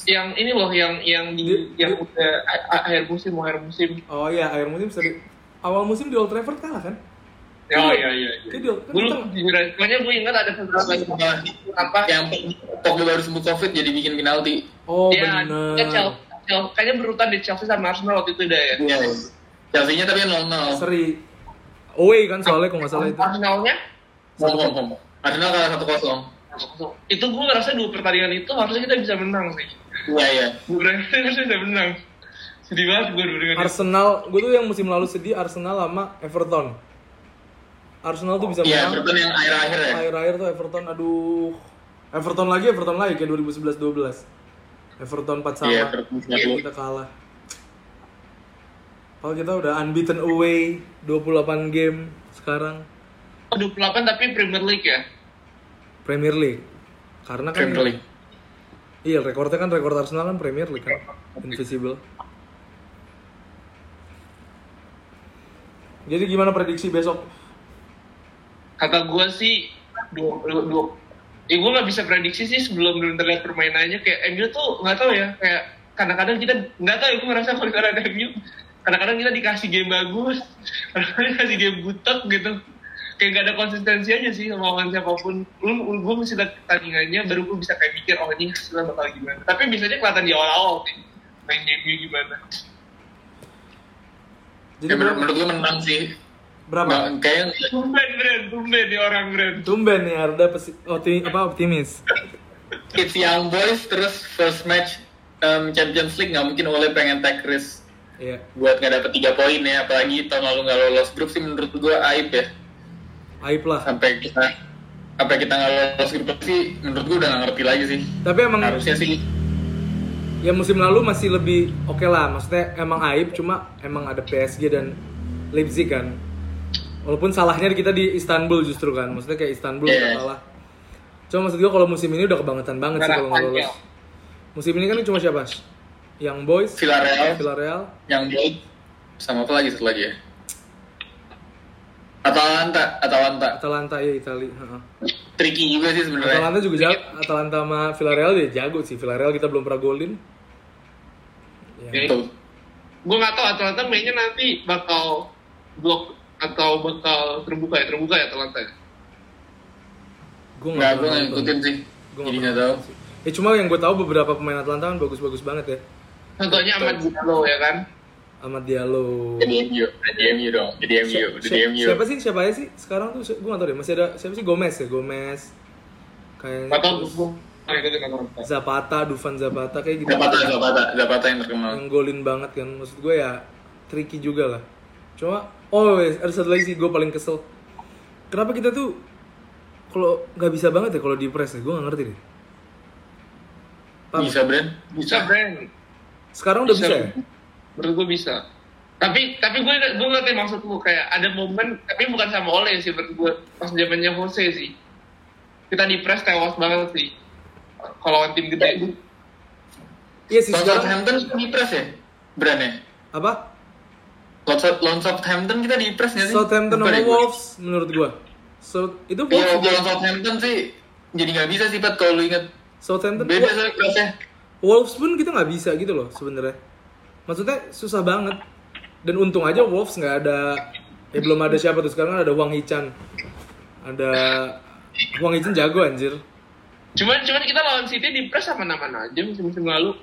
Yang ini loh, yang yang di, Di- yang udah a- a- akhir musim, akhir musim. oh iya akhir musim seri. Awal musim di Old Trafford kalah kan Oh iya. iya. iya. Itu dia, kan Gue kita- jujur aja, makanya gue ingat ada beberapa Nah, apa? yang Pogba baru sembuh covid jadi bikin penalti. Oh ya, benar ya, Chelsea, Chelsea, kayaknya berurutan di Chelsea sama Arsenal waktu itu udah ya. iya. Chelsea nya tapi 0-0 seri. Away kan soalnya kalau nggak salah itu. Arsenalnya? Home Arsenal kalah 1-0 itu gue ngerasa dua pertandingan itu harusnya kita bisa menang sih. iya iya. Gue harusnya bisa menang. Sedih banget gue dengan. Arsenal gue tuh yang musim lalu sedih Arsenal sama Everton Arsenal tuh bisa iya menang. Everton yang akhir-akhir ya. Akhir-akhir tuh Everton aduh. Everton lagi Everton lagi kayak 2011-12 Everton 4 sama. Iya Everton satu. kita kalah. Kalau kita udah unbeaten away 28 game sekarang. 28 tapi Premier League ya. Premier League. Karena kan Premier League. Iya rekornya kan rekor Arsenal kan Premier League kan. Invisible. Jadi gimana prediksi besok Kata gue sih dua dua, dua. Ya gue nggak bisa prediksi sih sebelum belum terlihat permainannya. Kayak MU tuh nggak tahu ya. Kayak kadang-kadang kita nggak tahu ya gue ngerasa kalau ada MU kadang-kadang kita dikasih game bagus kadang-kadang dikasih game butek gitu. Kayak gak ada konsistensi aja sih sama lawan siapa pun. Lu, lu gue mesti lihat pertandingannya baru gue bisa kayak mikir oh ini hasilnya bakal gimana. Tapi biasanya kelihatan di awal-awal sih main MU gimana. Jadi ya, menurut gue menang sih berapa? Nggak, kayaknya tumben Bren tumben di orang Bren. Tumben nih Arda pesi- opti- apa optimis. It's young boys terus first match um, Champions League nggak mungkin oleh pengen take risk Iya. buat nggak dapet tiga poin ya. Apalagi tahun lalu nggak lolos grup sih menurut gue aib ya. Aib lah. Sampai kita sampai kita nggak lolos grup sih menurut gue udah nggak ngerti lagi sih. Tapi emang harusnya sih. Ya musim lalu masih lebih oke lah. Maksudnya emang aib cuma emang ada PSG dan Leipzig kan walaupun salahnya kita di Istanbul justru kan maksudnya kayak Istanbul udah kalah. Cuma maksud gue kalau musim ini udah kebangetan banget sih kalau nggak lolos. Musim ini kan cuma siapa? Yang boys Villarreal. Villarreal. Yang boy sama apa lagi satu lagi ya? Atalanta Atalanta. Atalanta ya Itali tricky juga sih sebenarnya. Atalanta juga jago. Atalanta sama Villarreal dia jago sih. Villarreal kita belum pernah golin. Ya. Gue nggak tahu Atalanta mainnya nanti bakal blok atau bakal terbuka ya? Terbuka ya Atalanta ya gue nggak gue nggak ngikutin sih. Gua jadi nggak nggak tahu. sih. ya cuma yang gue tahu beberapa pemain Atalanta kan bagus-bagus banget ya. Contohnya Ahmad Diallo ya kan? Ahmad Diallo. Jadi MU jadi MU dong. Jadi MU Si- udah si- di MU siapa sih siapa aja sih sekarang tuh? Gue gak tau deh. Masih ada siapa sih? Gomez ya Gomez. Kayak nggak tahu gue nggak Atalanta Zapata Dufan Zapata kayak gitu. Zapata Zapata Zapata yang terkenal. Yang golin banget kan. Maksud gue ya tricky juga lah cuma oh wes, ada satu lagi sih gue paling kesel. Kenapa kita tuh kalau nggak bisa banget ya kalau di press ya? Gue nggak ngerti deh. Paham? bisa Brand bisa. Brand sekarang udah bisa, ya? Menurut gue bisa. Tapi tapi gue gue ngerti maksud lu kayak ada momen tapi bukan sama Ole sih menurut gue pas zamannya Jose sih. Kita di press tewas banget sih. Kalau tim gede. Iya sih sekarang Southampton di press ya Brand ya? Apa Lawan South- lawan Southampton kita di press nggak sih Southampton sama. Wolves menurut gue so itu Iya, Wolves lawan Southampton sih jadi nggak bisa sih Pat kalau lu inget Southampton beda soalnya pressnya Wolves pun kita nggak bisa gitu loh sebenarnya. Maksudnya susah banget. Dan untung aja Wolves nggak ada ya belum ada siapa tuh sekarang ada Wang Hichan. Ada Wang Hichan jago anjir. cuman cuman kita lawan City di press sama nama aja musim-musim lalu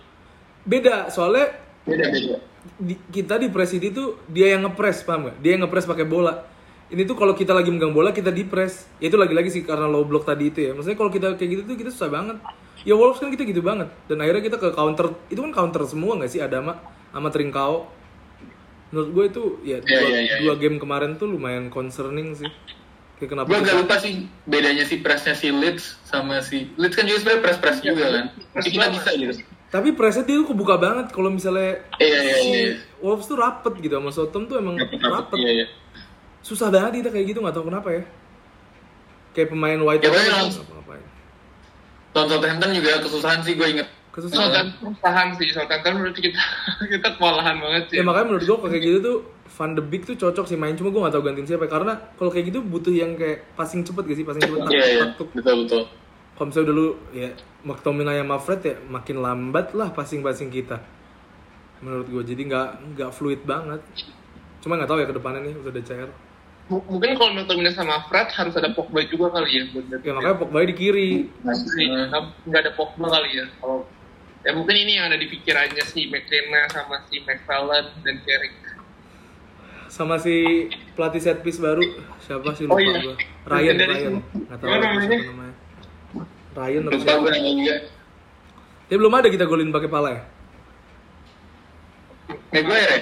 Beda soalnya beda beda di- kita di press ini tuh dia yang ngepres paham nggak? Dia yang ngepres pakai bola. Ini tuh kalau kita lagi megang bola kita di press. Ya itu lagi-lagi sih karena low block tadi itu ya. Maksudnya kalau kita kayak gitu tuh kita susah banget. Ya Wolves kan kita gitu banget. Dan akhirnya kita ke counter itu kan counter semua nggak sih Adama? sama Trincao. Menurut gue itu ya Iya, dua, iya, iya, dua game kemarin tuh lumayan concerning sih. Kayak kenapa Gue agak kita- lupa sih bedanya si pressnya si Leeds sama si Leeds kan juga sebenarnya press press juga kan. Tapi kita bisa gitu. Tapi presnya dia tuh kebuka banget kalau misalnya Iya iya si iya. Wolves tuh rapet gitu sama Southampton tuh emang rapet. Iya iya. Susah banget kita kayak gitu nggak tahu kenapa ya. Kayak pemain white Ya, ngapa-ngapain. Lawan Southampton juga kesusahan sih gue inget. Kesusahan. Tahan sih, Southampton menurut kita kita kewalahan banget sih. Ya makanya menurut gue kayak gitu tuh Van de Beek tuh cocok sih main cuma gue gak tahu gantiin siapa karena kalau kayak gitu butuh yang kayak passing cepet gak sih passing cepet Iya iya. Betul betul. Kalau misalnya dulu ya McTominay sama Fred ya makin lambat lah passing-passing kita menurut gue jadi nggak nggak fluid banget cuma nggak tahu ya ke depannya nih udah ada CR M- mungkin kalau Milton sama Fred harus ada Pogba juga kali ya. buat ya makanya Pogba di kiri Iya, nggak ada Pogba kali ya. Kalau ya mungkin ini yang ada di pikirannya si McKenna sama si McFarland dan Carrick. sama si pelatih set piece baru siapa sih lupa Oh, iya. gue Ryan Ryan nggak tahu namanya? Ryan Lupa siapa gue ya belum ada kita golin pakai pala ya Maguire ya?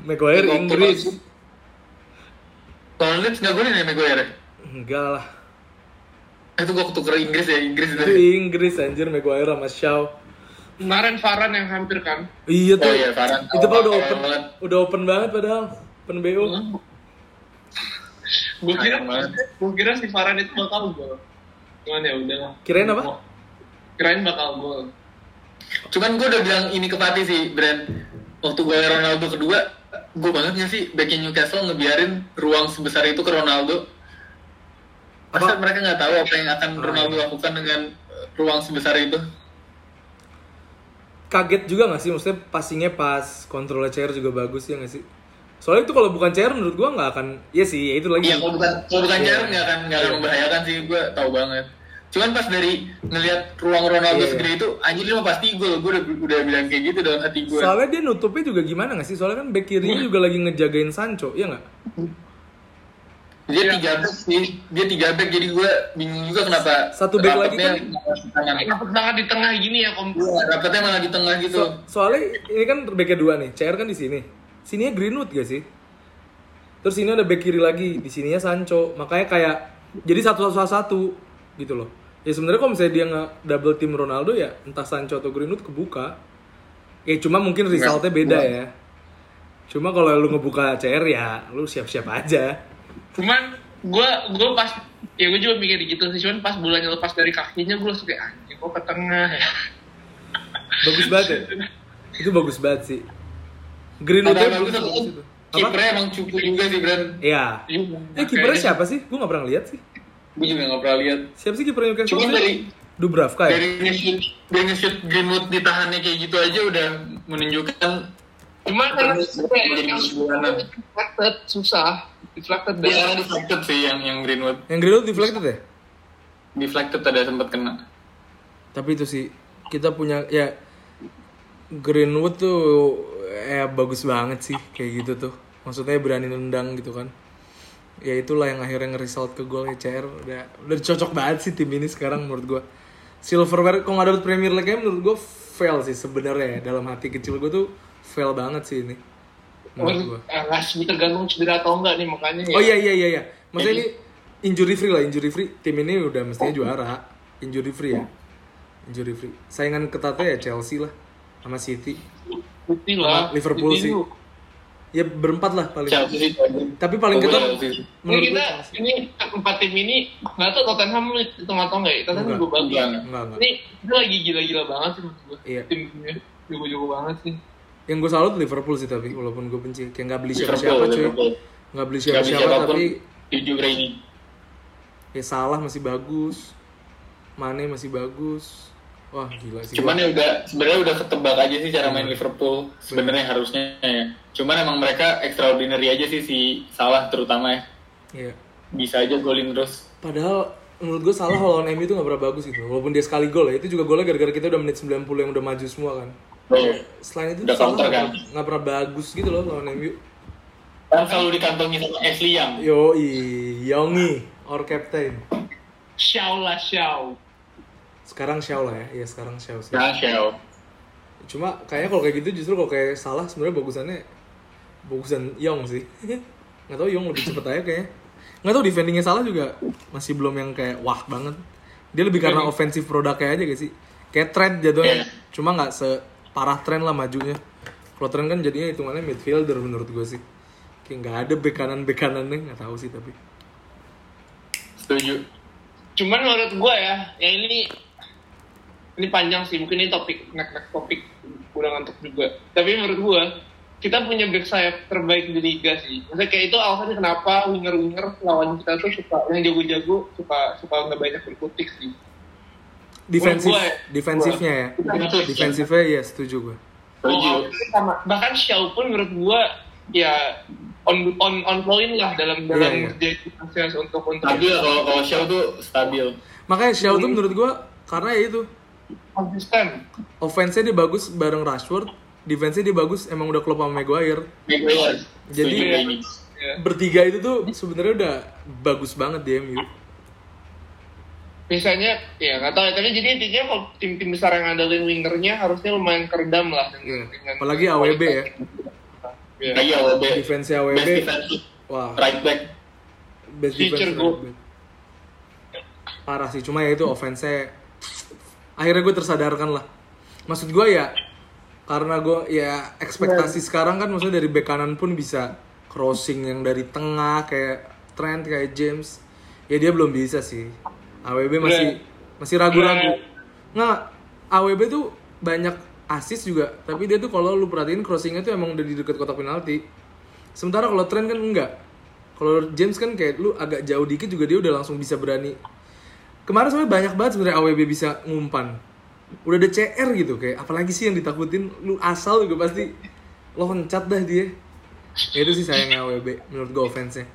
Maguire Inggris Lawan Leeds nggak golin ya Maguire? enggak lah Eh, Itu gue ketuker Inggris ya Inggris itu. Inggris anjir Maguire sama Shaw Kemarin Varane yang hampir kan. iya tuh Oh iya Varane. itu pak udah open banget. udah open banget padahal open BO Gue kira, gue kira si Varane itu bakal gol. Cuman ya udah. Kirain apa? Kirain bakal gol. Cuman gue udah bilang ini ke Pati sih, Brand. Waktu gue Ronaldo kedua, gue banget gak sih backnya Newcastle ngebiarin ruang sebesar itu ke Ronaldo. Masa Apa? mereka nggak tahu apa yang akan Oh, Ronaldo iya. lakukan dengan eh, ruang sebesar itu? kaget juga gak sih maksudnya passingnya pas kontrolnya CR juga bagus ya gak sih soalnya itu kalau bukan CR menurut gua nggak akan iya sih ya itu lagi Iya, kalau bukan kalau bukan Iya. Jair nggak akan nggak akan Iya. membahayakan sih, gue tahu banget. Cuman pas dari ngelihat ruang Ronaldo Iya. segede itu, anjir ini mah pasti gol. Gue udah udah bilang kayak gitu dalam hati gue. soalnya dia nutupnya juga gimana gak sih soalnya kan back kirinya juga lagi ngejagain Sancho ya nggak Dia Iya. tiga back sih, dia tiga back jadi gue bingung juga kenapa Satu back lagi kan-. Rapet banget di tengah gini ya kom. Iya, rapatnya malah di tengah gitu. So- soalnya ini kan backnya dua nih CR kan di sini sininya Greenwood gak sih? Terus ini ada back kiri lagi di sininya Sancho. Makanya kayak jadi satu satu satu gitu loh. Ya sebenarnya kalau misalnya dia nggak double team Ronaldo ya entah Sancho atau Greenwood kebuka. Ya cuma mungkin resultnya beda ya. Cuma kalau lu ngebuka CR ya lu siap-siap aja. Cuman gue gue pas ya gue juga mikir gitu sih. Cuman pas bulannya lepas dari kakinya gue langsung kayak anjing gue ke tengah ya. bagus banget ya? Itu bagus banget sih Greenwood Ada bagus, apa? Kipernya emang cupu juga sih, Bran. ya eh kipernya siapa sih? Gue nggak pernah lihat sih. Gue juga nggak pernah lihat. siapa sih kiper Newcastle Cuman dari Dubravka ya? dari nge-shoot dari nge-shoot Greenwood ditahannya kayak gitu aja udah menunjukkan Cuman kan bulanan. deflected susah. Deflected dan dia deflected sih yang yang Greenwood. Yang Greenwood deflected ya? deflected ada sempat kena. Tapi itu sih kita punya ya Greenwood tuh ya bagus banget sih kayak gitu tuh. Maksudnya berani nendang gitu kan. Ya itulah yang akhirnya nge-result ke gol ya CR udah udah cocok banget sih tim ini sekarang menurut gua. Silverware kalau nggak dapet Premier League menurut gua fail sih sebenarnya ya. dalam hati kecil gua tuh fail banget sih ini. Menurut gua. Ah, nggak sih, tergantung cedera atau enggak nih makanya ya. Oh iya iya iya iya. Maksudnya ini injury free lah, injury free. Tim ini udah mestinya juara. Injury free ya. Injury free. Saingan ketatnya ya Chelsea lah sama City. City lah. Liverpool City sih. lu. Ya berempat lah paling. Chelsea. Tapi paling ketat. Ini menurut kita ini empat tim ini nggak tahu Tottenham lu hitung atau enggak ya? Tottenham juga bagus. Ini lagi gila-gila banget sih menurut gue. Iya. Timnya jago-jago banget sih. Yang gue salut Liverpool sih tapi walaupun gue benci kayak nggak beli siapa-siapa cuy. Nggak beli Nggak siapa-siapa tapi jujur ini. ya salah masih bagus. Mane masih bagus. Wah gila sih. Cuman ya udah sebenarnya udah ketebak aja sih cara main Liverpool sebenarnya harusnya ya. Cuman emang mereka extraordinary aja sih si Salah terutama ya. Iya. Bisa aja golin terus. Padahal menurut gue salah lawan MU itu gak pernah bagus gitu. Walaupun dia sekali gol ya, itu juga golnya gara-gara kita udah menit 90 yang udah maju semua kan. Oh, Selain itu Udah salah counter, gak, kan? pernah- nggak pernah bagus gitu loh lawan MU. kan selalu dikantongi sama Ashley Young. Yo Yongi, our captain. Xiao lah Xiao. Sekarang Xiao lah ya, iya sekarang Xiao sih. Nah, Shell. cuma kayaknya kalau kayak gitu justru kalau kayak salah sebenarnya bagusannya bagusan Yong sih. Nggak tahu Yong lebih cepet aja kayaknya. Nggak tahu defendingnya salah juga masih belum yang kayak wah banget. Dia lebih karena offensive produknya aja gak sih? Kayak trend jatuhnya. Iya. cuma nggak separah tren lah majunya. Kalau tren kan jadinya hitungannya midfielder menurut gue sih. Kayak nggak ada bek kanan bek kanannya nggak tahu sih tapi. Setuju. Cuman menurut gue ya, ya ini ini panjang sih, mungkin ini topik next next topik udah ngantuk juga. Tapi menurut gue kita punya back sayap terbaik di liga sih. Maksudnya kayak itu alasannya kenapa winger-winger lawan kita tuh suka yang jago-jago suka suka nggak banyak berkutik sih. defensif gua ya. defensifnya ya Defensif. defensifnya ya setuju gue Setuju. Oh, sama bahkan Xiao pun menurut gue ya on on on point lah dalam dalam Iya, iya. jadi sukses untuk untuk Stabil kalau kalau Shaw tuh stabil. makanya Xiao tuh menurut gue karena ya itu konsisten. offense-nya dia bagus bareng Rashford defense-nya dia bagus emang udah klub sama Maguire Maguire. Jadi- Setuju kayak ini. Ya. bertiga itu tuh sebenarnya udah bagus banget di MU Biasanya ya nggak tahu ya, tapi jadi intinya kalau tim-tim besar yang ngandelin wingernya harusnya lumayan keredam lah Iya. dengan, dengan Apalagi AWB ya. Iya. Lagi AWB. defense Best AWB defensive. wah Right back. best Future defense right back. parah sih cuma ya itu offense-nya akhirnya gue tersadarkan lah. Maksud gue ya karena gue ya ekspektasi sekarang kan maksudnya dari back kanan pun bisa crossing yang dari tengah kayak Trent kayak James. Ya dia belum bisa sih. AWB masih masih ragu-ragu. Nggak AWB tuh banyak assist juga tapi dia tuh kalau lu perhatiin crossingnya tuh emang udah di dekat kotak penalti. Sementara kalau Trent kan enggak. Kalau James kan kayak lu agak jauh dikit juga dia udah langsung bisa berani kemarin soalnya banyak banget sebenarnya AWB bisa ngumpan. Udah ada CR gitu kayak apalagi sih yang ditakutin? Lu asal juga pasti loncat dah dia. Ya, itu sih sayangnya AWB menurut gue offense-nya.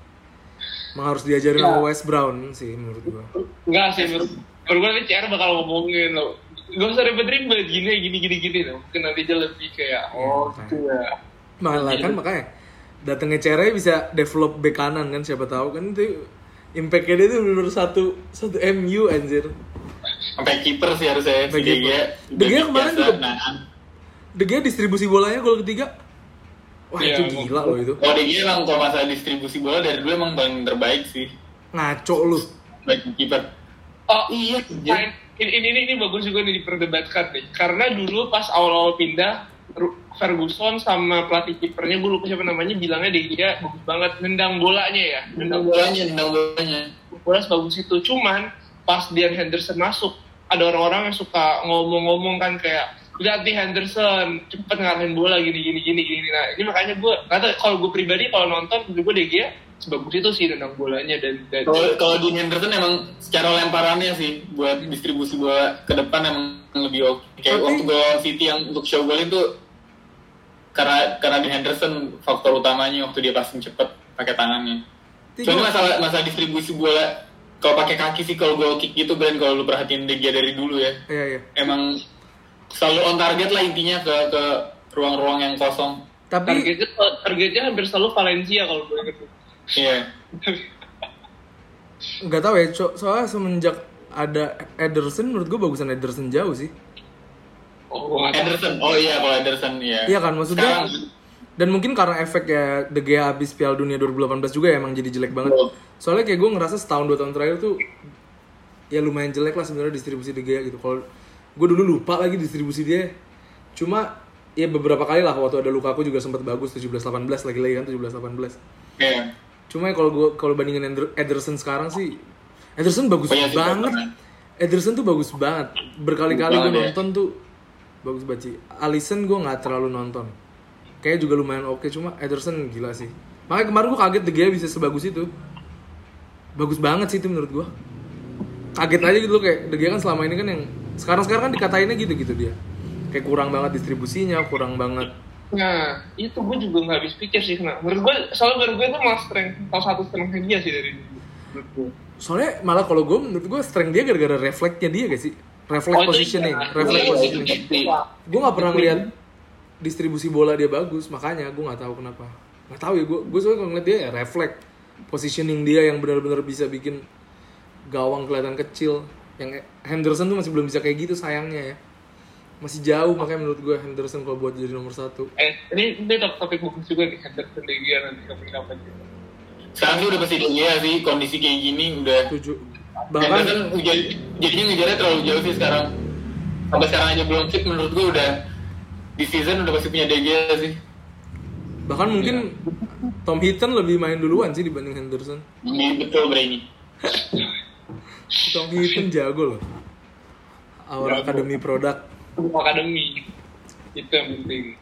Emang harus diajarin sama West Brown sih menurut gue Enggak sih menurut menurut gue nanti CR bakal ngomongin loh Gak usah ribet-ribet gini gini gini gini loh mungkin nanti dia lebih kayak oh gitu ya. Malah kan makanya. Datangnya CR bisa develop bek kanan kan siapa tahu kan itu impact-nya dia tuh bener satu satu MU anjir Sampai kiper sih harusnya. Sampai Si De Gea. De kemarin juga- nahan. De Gea distribusi bolanya gol ketiga wah Iya, itu gila loh itu Kalau De Gea emang kalau masalah distribusi bola dari dulu emang paling terbaik sih. ngaco lu Baik kiper. oh Iya. Fine. ini, ini, ini, ini bagus juga nih diperdebatkan nih karena dulu pas awal-awal pindah Ferguson sama pelatih kipernya gue lupa siapa namanya bilangnya De Gea bagus banget. Nendang bolanya ya? Nendang bolanya, nendang bolanya. bola bagus itu. Cuman pas Dean Henderson masuk ada orang-orang yang suka ngomong-ngomong kan kayak lihat nih Henderson cepet ngarahin bola gini gini gini gini. Nah ini makanya gue kata kalau gue pribadi kalau nonton gue De Gea sebagus itu sih nendang bolanya dan, dan Kalau di Henderson emang secara lemparannya sih buat distribusi bola ke depan emang lebih oke. Kayak Tapi- waktu gol City yang untuk show goal itu karena karena di Henderson faktor utamanya waktu dia passing cepet pakai tangannya. Tiga- Soalnya masalah masalah distribusi bola kalau pakai kaki sih kalau goal kick gitu Brand kalau lu perhatiin Gea dari dulu ya. iya iya Emang selalu on target lah intinya ke ke ruang-ruang yang kosong. tapi targetnya targetnya hampir selalu Valencia kalau gue inget Iya. nggak tahu ya so- soalnya semenjak ada Ederson menurut gue bagusan Ederson jauh sih oh. Ederson. Oh iya kalau Ederson iya. Iya kan, maksudnya- Sekarang, dan mungkin karena efek ya De Gea habis Piala Dunia 2018 juga ya emang jadi jelek banget Betul. soalnya kayak gue ngerasa setahun dua tahun terakhir tuh ya lumayan jelek lah sebenarnya distribusi De Gea gitu kalau gue dulu lupa lagi distribusi dia cuma ya beberapa kali lah waktu ada Lukaku juga sempat bagus 17-18 lagi-lagi kan 17-18 Iya. Cuma ya kalau gue kalau bandingin Ederson sekarang sih Ederson bagus sih, banget. Ederson tuh bagus banget. Berkali-kali gue ya. nonton tuh bagus banget sih. Alisson gue nggak terlalu nonton. Kayaknya juga lumayan oke cuma Ederson gila sih. Makanya kemarin gue kaget De Gea bisa sebagus itu. Bagus banget sih itu menurut gue. Kaget aja gitu loh kayak De Gea kan selama ini kan yang sekarang-sekarang kan dikatainnya gitu-gitu dia. Kayak kurang banget distribusinya, kurang banget nah itu gue juga nggak habis pikir sih kenapa menurut gue soalnya menurut gue itu malah strength salah satu strengthnya dia sih dari dulu Soalnya malah kalau gue menurut gue strength dia gara-gara refleksnya dia gak sih? Reflect Oh, positioning, iya. reflect Iya, positioning. itu iya. Gue nggak pernah ngeliat distribusi bola dia bagus, makanya gue nggak tahu kenapa. Nggak tahu ya gue, gue soalnya kalau ngeliat dia ya reflect positioning dia yang benar-benar bisa bikin gawang kelihatan kecil. Yang Henderson tuh masih belum bisa kayak gitu sayangnya ya. masih jauh makanya menurut gue Henderson kalau buat jadi nomor satu Eh, ini ini top topik bagus juga nih Henderson De Gea nanti kapan-kapan. Sekarang sih udah pasti dia sih kondisi kayak gini udah tujuh bahkan bahkan jadinya ngejarnya terlalu jauh sih sekarang. Sampai sekarang aja belum fit menurut gue udah di season udah pasti punya Gea sih. Bahkan mungkin Tom Hinton lebih main duluan sih dibanding Henderson. Ini betul Brainy Tom Hinton jago loh. Our Jago. Academy product Akademi. Itu yang penting.